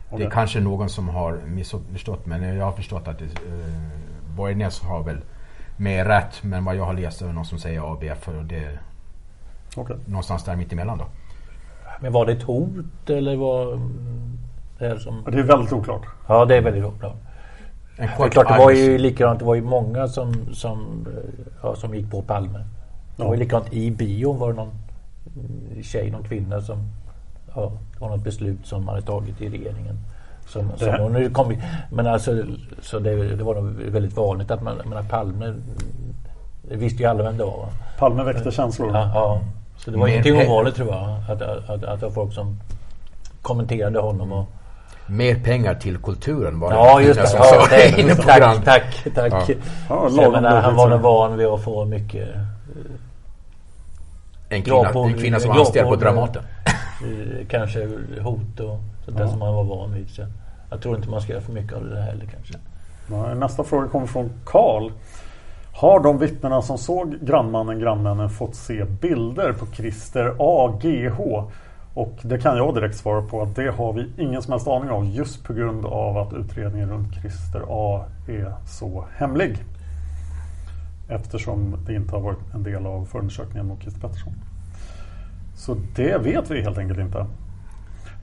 Okej. är kanske någon som har missförstått men jag har förstått att det, eh, Borgnäs har väl mer rätt. Men vad jag har läst är det någon som säger ABF. Och det är Okej. någonstans där mitt emellan då. Men var det ett hot eller var det här som... Det är väldigt oklart. Ja, det är väldigt oklart. En Det är klart, det var ju likadant. Det var ju många som, som, eh, ja, som gick på Palme. Det var ju likadant i bion var det någon mm, tjej, någon kvinna som... Ja, det var något beslut som man hade tagit i regeringen. Som, Det som, nu kom, men alltså, så det, det var nog väldigt vanligt att man, jag menar Palme, det visste ju alla vem det var. va? Palme väckte känslor. Ja, ja. Så det var Mer ingenting ovanligt tror jag. Att, att, att, att det var folk som kommenterade honom. Och, Mer pengar till kulturen var det. Ja, just det. [LAUGHS] Ja, det inne på tack, tack, tack. Ja. Ja, Så lagom jag menar, han var nog van vid att få mycket... En kvinna, på- en kvinna som var anställd på på- Dramaten. eh, Kanske hot och sånt där Ja. som han var van vid. Så jag tror inte man ska göra för mycket av det där heller kanske. Nästa fråga kommer från Karl. Har de vittnena som såg grannmannen, grannmännen fått se bilder på Christer AGH? Och det kan jag direkt svara på att det har vi ingen som helst aning om just på grund av att utredningen runt Christer A är så hemlig. Eftersom det inte har varit en del av förundersökningen mot Christer Pettersson. Så det vet vi helt enkelt inte.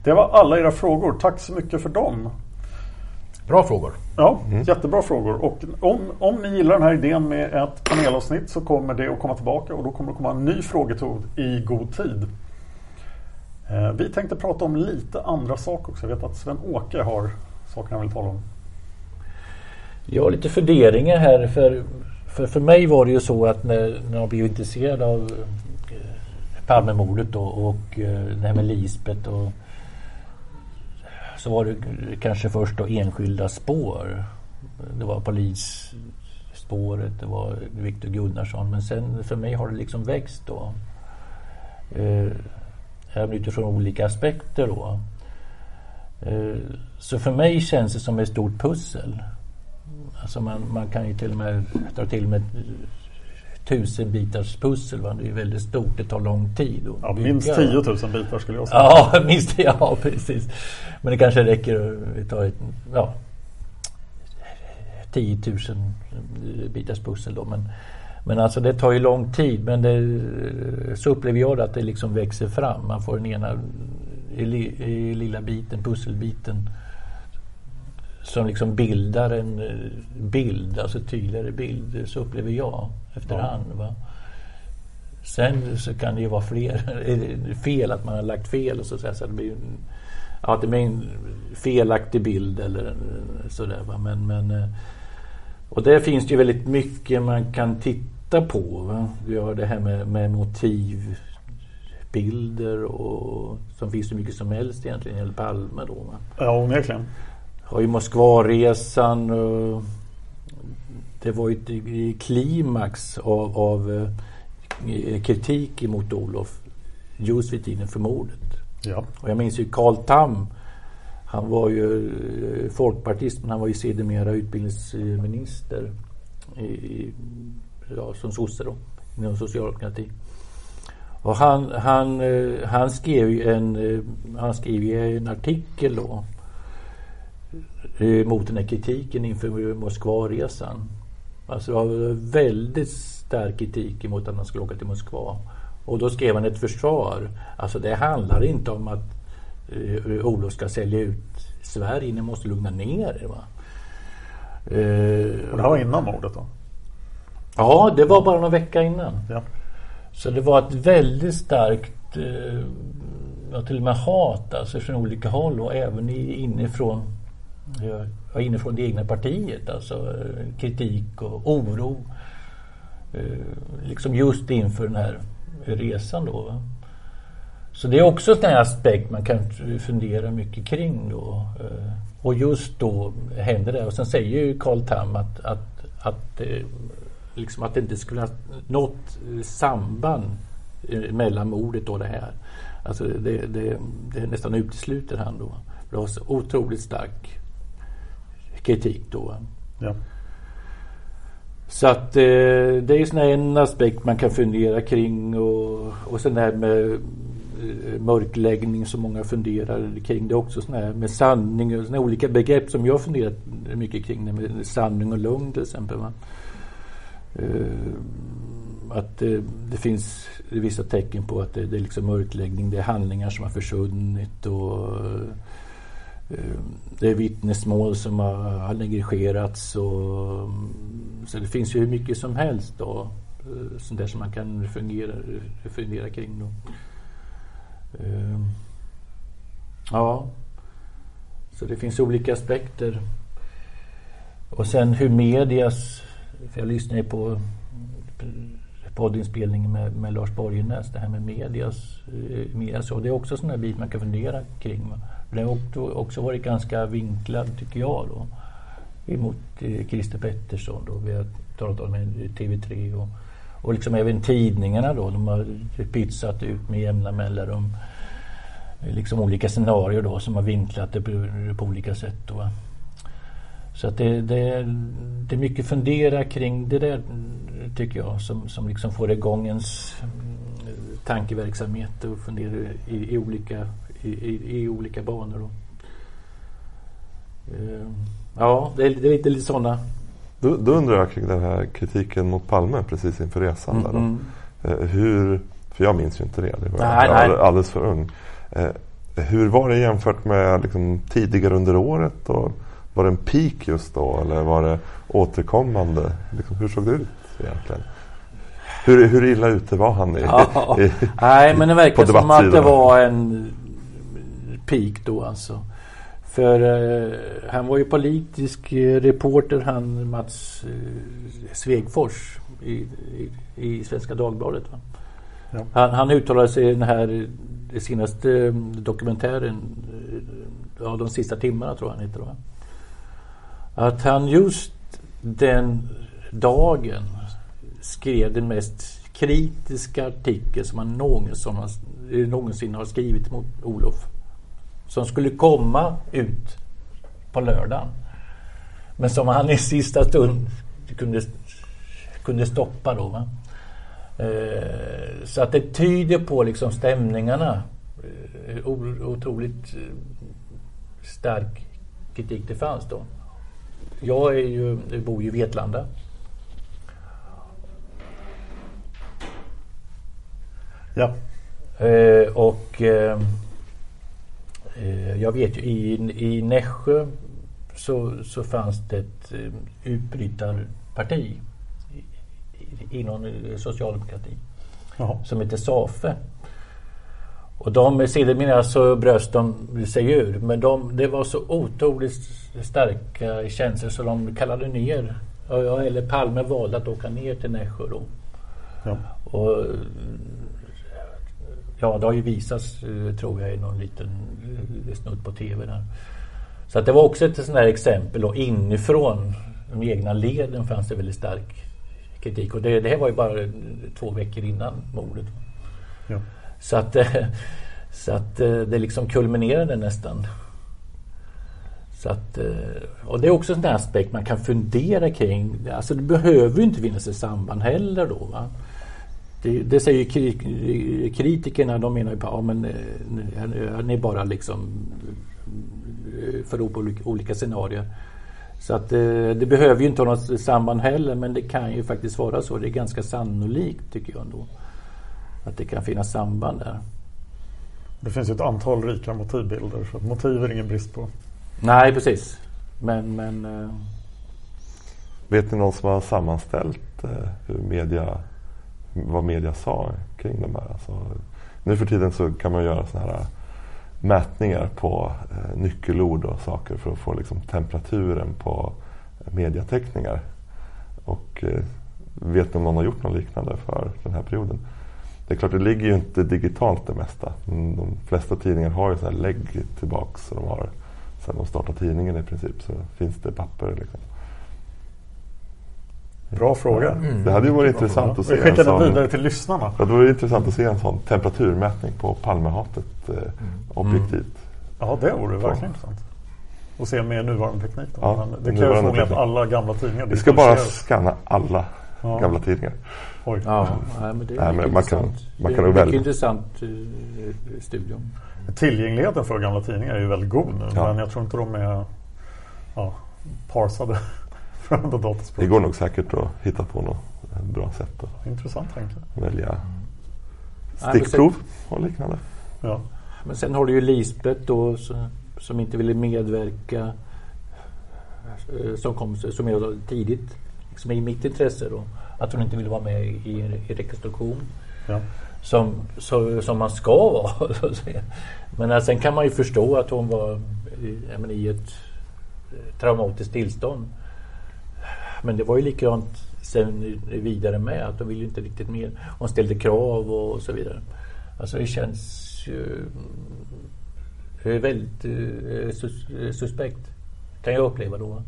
Det var alla era frågor. Tack så mycket för dem. Bra frågor. Ja, jättebra frågor. Och om, om ni gillar den här idén med ett panelavsnitt så kommer det att komma tillbaka och då kommer det komma en ny frågetod i god tid. Eh, vi tänkte prata om lite andra saker också. Jag vet att Sven-Åke har saker han vill tala om. Jag har lite funderingar här. För, för, för mig var det ju så att när, när jag blev intresserad av eh, Palmemordet då, och eh, det här med Lisbeth och så var det kanske först då enskilda spår. Det var polisspåret, det var Viktor Gunnarsson. Men sen för mig har det liksom växt då. Eh, utifrån olika aspekter då. Eh, så för mig känns det som ett stort pussel. Alltså man, man kan ju till och med dra till med tusen bitars pussel. Va? Det är väldigt stort, det tar lång tid. att Ja, bygga, minst va? 10 000 bitar skulle jag säga. Ja, [LAUGHS] minst ja, precis. Men det kanske räcker att ta ett, ja, 10 000 bitars pussel då. Men, men alltså det tar ju lång tid. Men det, så upplever jag det att det liksom växer fram. Man får den ena i, i lilla biten, pusselbiten som liksom bildar en eh, bild, alltså tydligare bild. Så upplever jag efterhand. Va? Sen så kan det ju vara fler, [LAUGHS] fel att man har lagt fel och så, så, så det blir en, ja, att det blir en felaktig bild eller sådär. Va? Men, men, eh, och där finns det ju väldigt mycket man kan titta på. Va? Vi har det här med, med motivbilder och som finns så mycket som helst egentligen gäller Palme då. Va? Ja, onekligen. Har ju Moskvaresan. Det var ju ett klimax av, av eh, kritik emot Olof just vid tiden för mordet. Ja. Och jag minns ju Carl Tam. Han var ju eh, folkpartist men han var ju sedermera utbildningsminister i, i, ja, som sosse då, inom socialdemokratin. Och han, han, eh, han skrev ju en, han skrev en artikel då mot den här kritiken inför Moskvaresan. Alltså det var väldigt stark kritik emot att han skulle åka till Moskva. Och då skrev han ett försvar. Alltså det handlar inte om att eh, Olof ska sälja ut Sverige, ni måste lugna ner er. Va? Eh, Och det här var innan mordet då? Ja, det var bara någon vecka innan. Ja. Så det var ett väldigt starkt eh, till och med hat alltså från olika håll och även inifrån ja, inifrån det egna partiet. Alltså eh, kritik och oro. Eh, liksom just inför den här resan då. Så det är också en här aspekt man kan fundera mycket kring då. Eh, och just då händer det. Och sen säger ju Carl Tham att, att, att, liksom att det inte skulle ha något samband mellan mordet och det här. Alltså det, det, det nästan utesluter han då. Det var så otroligt stark kritik då. Ja. Så att eh, det är ju en aspekt man kan fundera kring och, och sen det här med eh, mörkläggning som många funderar kring. Det är också sån här med sanning och såna olika begrepp som jag funderat mycket kring. Det med sanning och lugn till exempel. Va? Eh, att det, det, finns vissa tecken på att det, det är liksom mörkläggning. Det är handlingar som har försvunnit och eh, Eh, det är vittnesmål som har, negligerats. Och, mm, så det finns ju hur mycket som helst då. Eh, sånt där som man kan fungera, fundera kring. Då. Eh, ja, så det finns olika aspekter. Och sen hur medias... För jag lyssnar ju på poddinspelningen med, med Lars Borgenäs, det här med medias, medias och det är också sån bit man kan fundera kring. Va? Det har också varit ganska vinklad, tycker jag, då, emot eh, Christer Pettersson. Då. Vi har talat om TV3 och, och liksom även tidningarna då. De har pytsat ut med jämna mellanrum eh, liksom olika scenarier då som har vinklat det på, på olika sätt. Då. Så att det, det, det är mycket fundera kring det där tycker jag som, som liksom får igång ens mm, tankeverksamhet och fundera i, i olika, i, i, olika banor. Då. Uh, ja, det är, det är lite, lite sådana. Då, då, undrar jag kring den här kritiken mot Palme precis inför resan. Mm, där mm. Uh, hur, för jag minns ju inte det, det var nej, jag nej. alldeles för ung. Uh, hur var det jämfört med liksom, tidigare under året? Och, var det en peak just då eller var det återkommande? Liksom, hur såg det ut egentligen? Hur, hur illa ute var han? I, ja, i, nej, men det verkar som att det var en peak då alltså. För eh, han var ju politisk eh, reporter han Mats eh, Svegfors i, i, i, Svenska Dagbladet. Ja. Han, han uttalade sig i den här senaste eh, dokumentären, eh, ja, de sista timmarna tror jag han heter. Va? att han just den dagen skrev den mest kritiska artikel som han någonsin någonsin har skrivit mot Olof. Som skulle komma ut på lördagen. Men som han i sista stund kunde, kunde stoppa då. Va? Eh, så att det tyder på liksom stämningarna. Eh, otroligt eh, stark kritik det fanns då. Jag är ju, jag bor ju i Vetlanda. Ja. Och jag vet ju i, i Nässjö så, så fanns det ett eh, utbrytarparti inom socialdemokrati Jaha. som heter SAFE. Och de sedermera så bröst de sig ur. Men de, det var så otroligt starka känslor så de kallade ner. Eller Palme valde att åka ner till Nässjö då. Ja. Och, ja, det har ju visats eh, tror jag i någon liten eh, snutt på TV där. Så att det var också ett sånt där exempel då inifrån de egna leden fanns det väldigt stark kritik. Och det, det här var ju bara två veckor innan mordet. Ja. Så att, så att eh, det liksom kulminerade nästan. Så att, eh, och det är också en aspekt man kan fundera kring. Alltså det behöver ju inte finnas ett samband heller då. Va? Det, det säger kritikerna, de menar ju på att ja, ni bara liksom för på olika scenarier. Så att det behöver ju inte ha något samband heller men det kan ju faktiskt vara så. Det är ganska sannolikt tycker jag ändå. Att det kan finnas samband där. Det finns ju ett antal rika motivbilder så motiv är ingen brist på. Nej precis. Men, men. Vet ni någon som har sammanställt hur media, vad media sa kring de här? Alltså, nu för tiden så kan man göra sådana här äh, mätningar på äh, nyckelord och saker för att få liksom, temperaturen på mediateckningar. Och äh, vet ni om någon har gjort något liknande för den här perioden? Det är klart, det ligger ju inte digitalt det mesta. Mm, de flesta tidningar har ju så här lägg tillbaks. Så de har, sen de startade tidningen i princip så finns det papper. Liksom. Bra fråga. Mm. Det hade ju varit intressant att se. Vi skickar den vidare till lyssnarna. Ja, det vore intressant att se en sån temperaturmätning på Palmehatet eh, mm. objektivt. Ja, det vore verkligen intressant. och se med nuvarande teknik. Då. Ja, Men det kräver förmodligen att teknik. alla gamla tidningar Vi ska bara scanna alla Ja. gamla tidningar. Oj. Ja, nej, men det är Nej, man kan, intressant. man Det kan är nog mycket intressant eh, studium. Tillgängligheten för gamla tidningar är ju väldigt god nu. Ja. Men jag tror inte de är ja, parsade för andra dataspråk. Det går nog säkert att hitta på något bra sätt att Intressant tanke. välja men stickprov och liknande. Ja. Men sen har du ju Lisbeth då som inte ville medverka eh, som kom som jag tidigt liksom i mitt intresse då att hon inte ville vara med i, i rekonstruktion. Ja. Som, så, som man ska vara. [LAUGHS] så att säga. Men eh, sen kan man ju förstå att hon var i, i ett eh, traumatiskt tillstånd. Men det var ju likadant sen vidare med att de ville inte riktigt mer. Hon ställde krav och så vidare. Alltså det känns ju väldigt eh, sus, eh, suspekt. Kan jag uppleva då.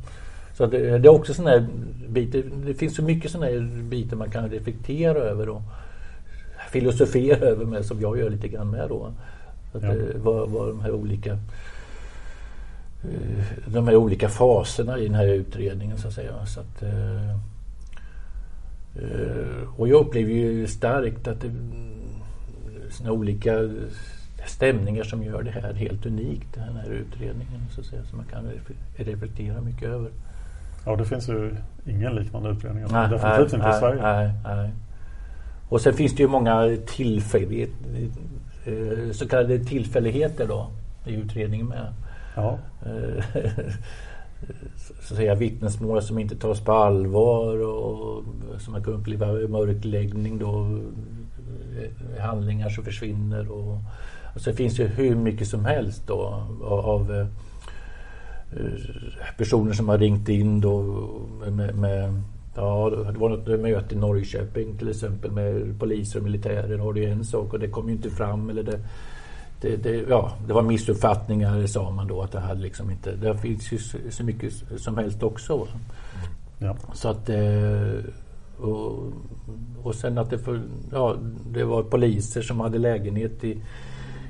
Så det, det är också sådana här bitar. Det finns så mycket sådana här bitar man kan reflektera över och filosofera över med som jag gör lite grann med då. Att, Ja. eh, vad, vad de här olika de här olika faserna i den här utredningen så att säga. Så att, eh, eh, och jag upplever ju starkt att det såna olika stämningar som gör det här helt unikt, den här utredningen. Så att säga, som man kan ref- reflektera mycket över. ja, det finns ju ingen liknande utredning. Nej, Definitivt nej, inte i nej, Sverige. Nej, nej. Och sen finns det ju många tillfällighet, eh, så kallade tillfälligheter då i utredningen med. Ja. Eh, [LAUGHS] så att säga vittnesmål som inte tas på allvar och som man kan uppleva mörkläggning då. Eh, handlingar som försvinner och alltså det finns ju hur mycket som helst då av, eh, personer som har ringt in då med, med Ja, det var något möte i Norrköping till exempel med poliser och militärer. Har det en sak och det kom ju inte fram. Eller det, det, det, ja, det var missuppfattningar sa man då. att Det hade liksom inte... Det finns ju så, mycket som helst också. Ja. Så att... eh, Och, och sen att det, för, ja, det var poliser som hade lägenhet i,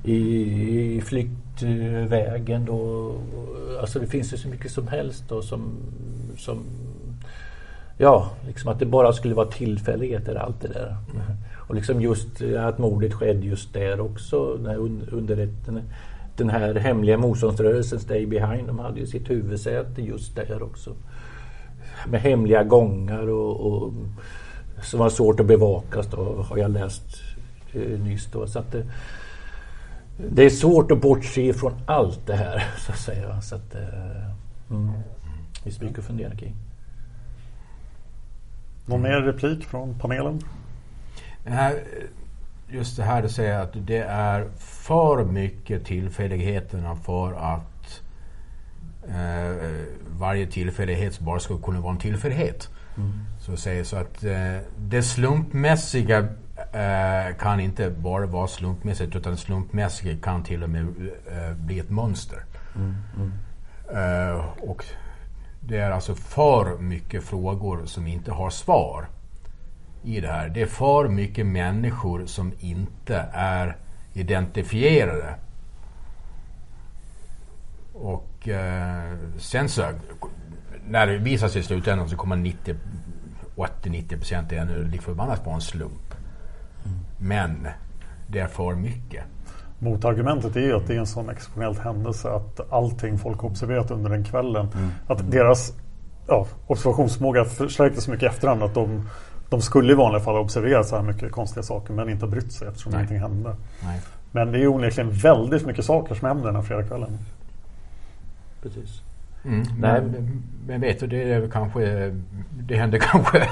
i, i flyktvägen. Då. Alltså det finns ju så mycket som helst då som, som Ja, liksom att det bara skulle vara tillfälligheter allt det där. Och liksom just eh, att mordet skedde just där också. Den här den här hemliga motståndsrörelsen Stay Behind, de hade ju sitt huvudsäte just där också. Med hemliga gångar och, och som var svårt att bevakas då, har jag läst eh, nyss då. Så att det, det är svårt att bortse från allt det här [LAUGHS] så att säga. Så att, eh, mm. Det mycket att fundera kring. Någon mer replik från panelen? Här, just det här du säger att det är för mycket tillfälligheterna för att eh, varje tillfällighet bara ska kunna vara en tillfällighet. Mm. Så att säga. Så att eh, det slumpmässiga eh, kan inte bara vara slumpmässigt utan det slumpmässiga kan till och med eh, bli ett mönster. Mm. Mm. Eh, och det är alltså för mycket frågor som inte har svar i det här. Det är för mycket människor som inte är identifierade. Och eh, sen så, när det visar sig i slutändan så kommer 90 80-90 procent ännu lik förbannat vara en slump. Men det är för mycket. Motargumentet är ju att det är en sån exceptionell händelse att allting folk observerat under den kvällen. Mm. Att deras ja, observationsförmåga förstärktes så mycket i efterhand att de, de skulle i vanliga fall ha observerat så här mycket konstiga saker men inte brytt sig eftersom Nej. ingenting hände. Nej. Men det är onekligen väldigt mycket saker som händer den här fredagskvällen. Precis. Mm. Nej. Men, men vet du, det, är kanske, det händer [LAUGHS] kanske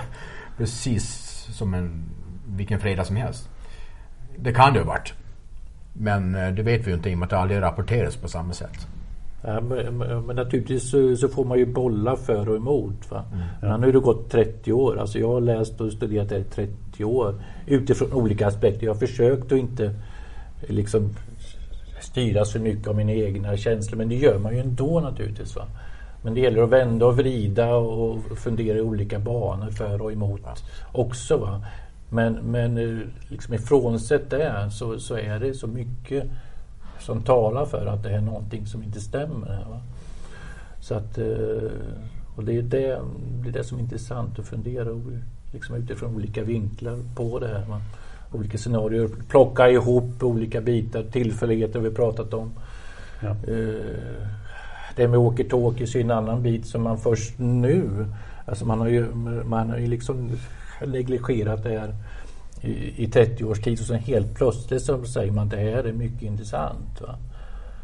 precis som en, vilken fredag som helst. Det kan det ha varit. Men eh, det vet vi ju inte i och med att det aldrig rapporteras på samma sätt. Men, naturligtvis så, så får man ju bolla för och emot. Va? Mm. Men nu har det gått 30 år. Alltså jag har läst och studerat det i 30 år. Utifrån olika aspekter. Jag har försökt att inte liksom styras för mycket av mina egna känslor. Men det gör man ju ändå naturligtvis. Va? Men det gäller att vända och vrida och fundera i olika banor för och emot också. Va? Men, men eh, liksom ifrånsett det så, så är det så mycket som talar för att det är någonting som inte stämmer. Här, va? Så att, eh, och det är det, det är det som är intressant att fundera liksom utifrån olika vinklar på det här. Man, olika scenarier, plocka ihop olika bitar, tillfälligheter vi pratat om. Ja. Eh, det med walkie-talkies är en annan bit som man först nu, alltså man har ju, man har ju liksom negligerat det här i, i 30 års tid och sen helt plötsligt så säger man det här är mycket intressant. Va?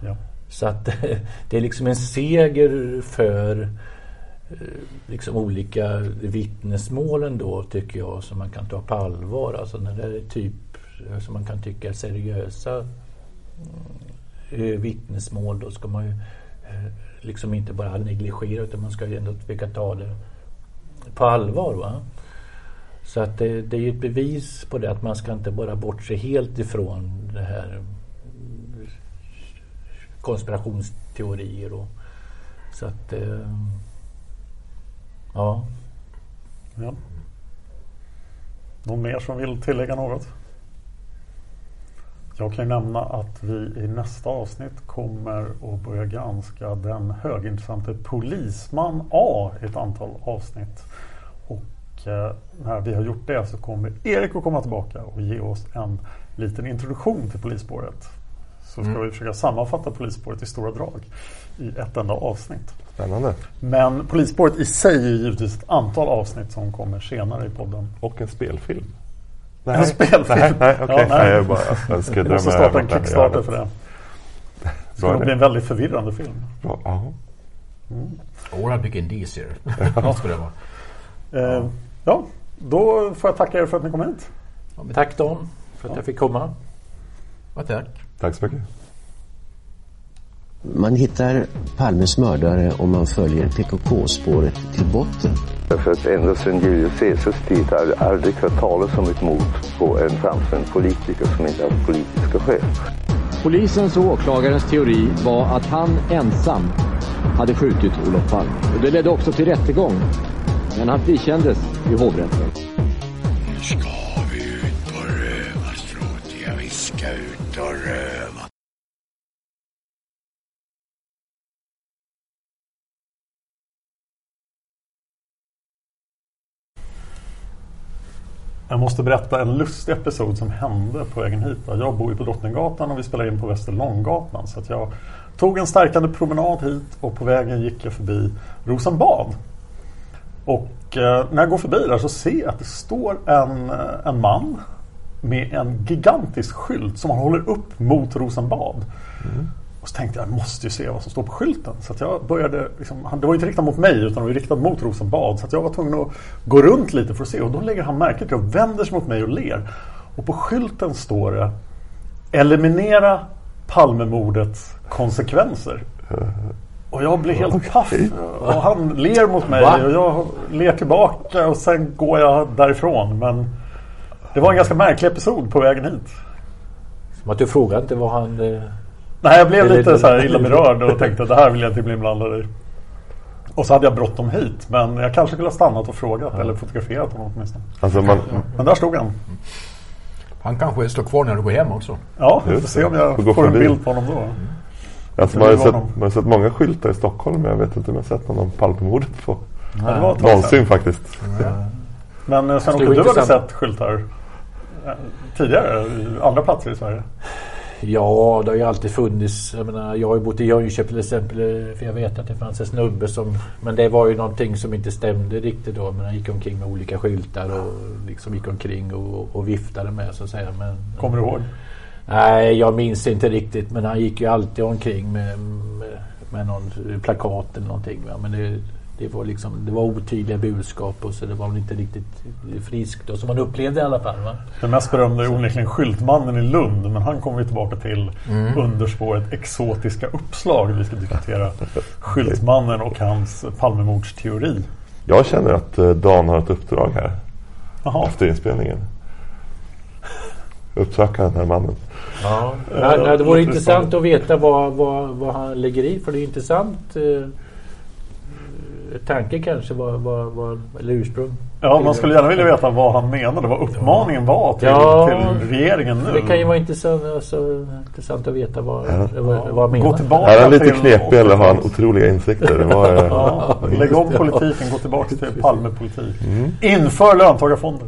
Ja. Så att det är liksom en seger för eh, liksom olika vittnesmålen då tycker jag som man kan ta på allvar. Alltså när det är typ som man kan tycka är seriösa mm, vittnesmål då ska man ju eh, liksom inte bara negligera utan man ska ju ändå försöka ta det på allvar. Va? Så att det, det är ett bevis på det att man ska inte bara bortse helt ifrån det här konspirationsteorier och så att eh, ja. ja. Någon mer som vill tillägga något? Jag kan nämna att vi i nästa avsnitt kommer att börja granska den högintressante Polisman A i ett antal avsnitt. Och eh, när vi har gjort det så kommer Erik att komma tillbaka och ge oss en liten introduktion till polisspåret. Så ska mm. vi försöka sammanfatta polisspåret i stora drag i ett enda avsnitt. Spännande. Men polisspåret i sig är givetvis ett antal avsnitt som kommer senare i podden. Och en spelfilm. Nej. En spelfilm? Nej, nej okej. Okay. Ja, nej. jag bara jag ska Vi måste starta en Kickstarter för det. [LAUGHS] Det ska nog bli en väldigt förvirrande film. Ja. ja. Mm. Oral Big Indies ja. ska det vara. Eh, ja, då får jag tacka er för att ni kom hit. Ja, tack Don för att ja. jag fick komma. Ja, tack. Tack så mycket. Man hittar Palmes mördare om man följer PKK-spåret till botten. För att ända sedan Julius Caesars tid har jag aldrig hört talas om ett mord på en framstående politiker som inte har politiska skäl. Polisens och åklagarens teori var att han ensam hade skjutit Olof Palme. Det ledde också till rättegång. Men han frikändes i hovrätten. Nu ska vi ut och röva, trodde jag. Vi ska ut och röva. Jag måste berätta en lustig episod som hände på vägen hit. Jag bor ju på Drottninggatan och vi spelar in på Västerlånggatan. Så att jag tog en stärkande promenad hit och på vägen gick jag förbi Rosenbad. Och eh, när jag går förbi där så ser jag att det står en, eh, en man med en gigantisk skylt som han håller upp mot Rosenbad. Mm. Och så tänkte jag, jag måste ju se vad som står på skylten. Så jag började, liksom, det var inte riktat mot mig utan det var riktat mot Rosenbad. Så jag var tvungen att gå runt lite för att se. Och då lägger han märke till och vänder sig mot mig och ler. Och på skylten står det Eliminera Palmemordets konsekvenser. [LAUGHS] Och jag blir helt paff. Och han ler mot mig Va? och jag ler tillbaka och sen går jag därifrån. Men det var en ganska märklig episod på vägen hit. Som att du frågade inte vad han... Eh, Nej, jag blev lite så här illa berörd och tänkte att det här vill jag inte bli inblandad i. Och så hade jag bråttom hit. Men jag kanske skulle ha stannat och frågat ja. eller fotograferat honom åtminstone. Alltså man, men där stod han. Han kanske står kvar när du går hem också. Ja, vi får se om jag får, får en bild på honom då. Alltså man, har sett, man har sett många skyltar i Stockholm men jag vet inte om jag har sett någon om Palmemordet på Nej, någonsin faktiskt. Ja. Men eh, Sven-Åke, du hade sett skyltar eh, tidigare i andra platser i Sverige? Ja, det har ju alltid funnits. Jag, menar, jag har ju bott i Jönköping till exempel. För jag vet att det fanns en snubbe som... Men det var ju någonting som inte stämde riktigt då. Men han gick omkring med olika skyltar och liksom gick omkring och, och viftade med så att säga. Men, Kommer du ihåg? Nej, jag minns inte riktigt. Men han gick ju alltid omkring med, med, med någon plakat eller någonting. Va? Men det, det var, liksom, det var otydliga budskap och så det var väl inte riktigt friskt då, som man upplevde i alla fall. Va? Den mest berömda är onekligen Skyltmannen i Lund men han kommer vi tillbaka till mm. under spåret exotiska uppslag. Vi ska diskutera Skyltmannen och hans Palmemordsteori. Jag känner att eh, Dan har ett uppdrag här Aha. efter inspelningen. Uppsöka den här mannen. Ja. Ja, det vore intressant att veta vad, vad, vad han lägger i för det är intressant eh, tanke kanske var, var, var, eller ursprung. Ja, man skulle gärna vilja veta vad han menade, vad uppmaningen var till, Ja. till regeringen nu. Det kan ju vara intressant, alltså, intressant att veta vad, Ja. vad, vad han menar. Gå tillbaka Är han lite knepig eller har han otroliga insikter? Var, eh, Ja, [LAUGHS] lägg om politiken, gå tillbaka till Palmepolitik. Mm. Inför löntagarfonder.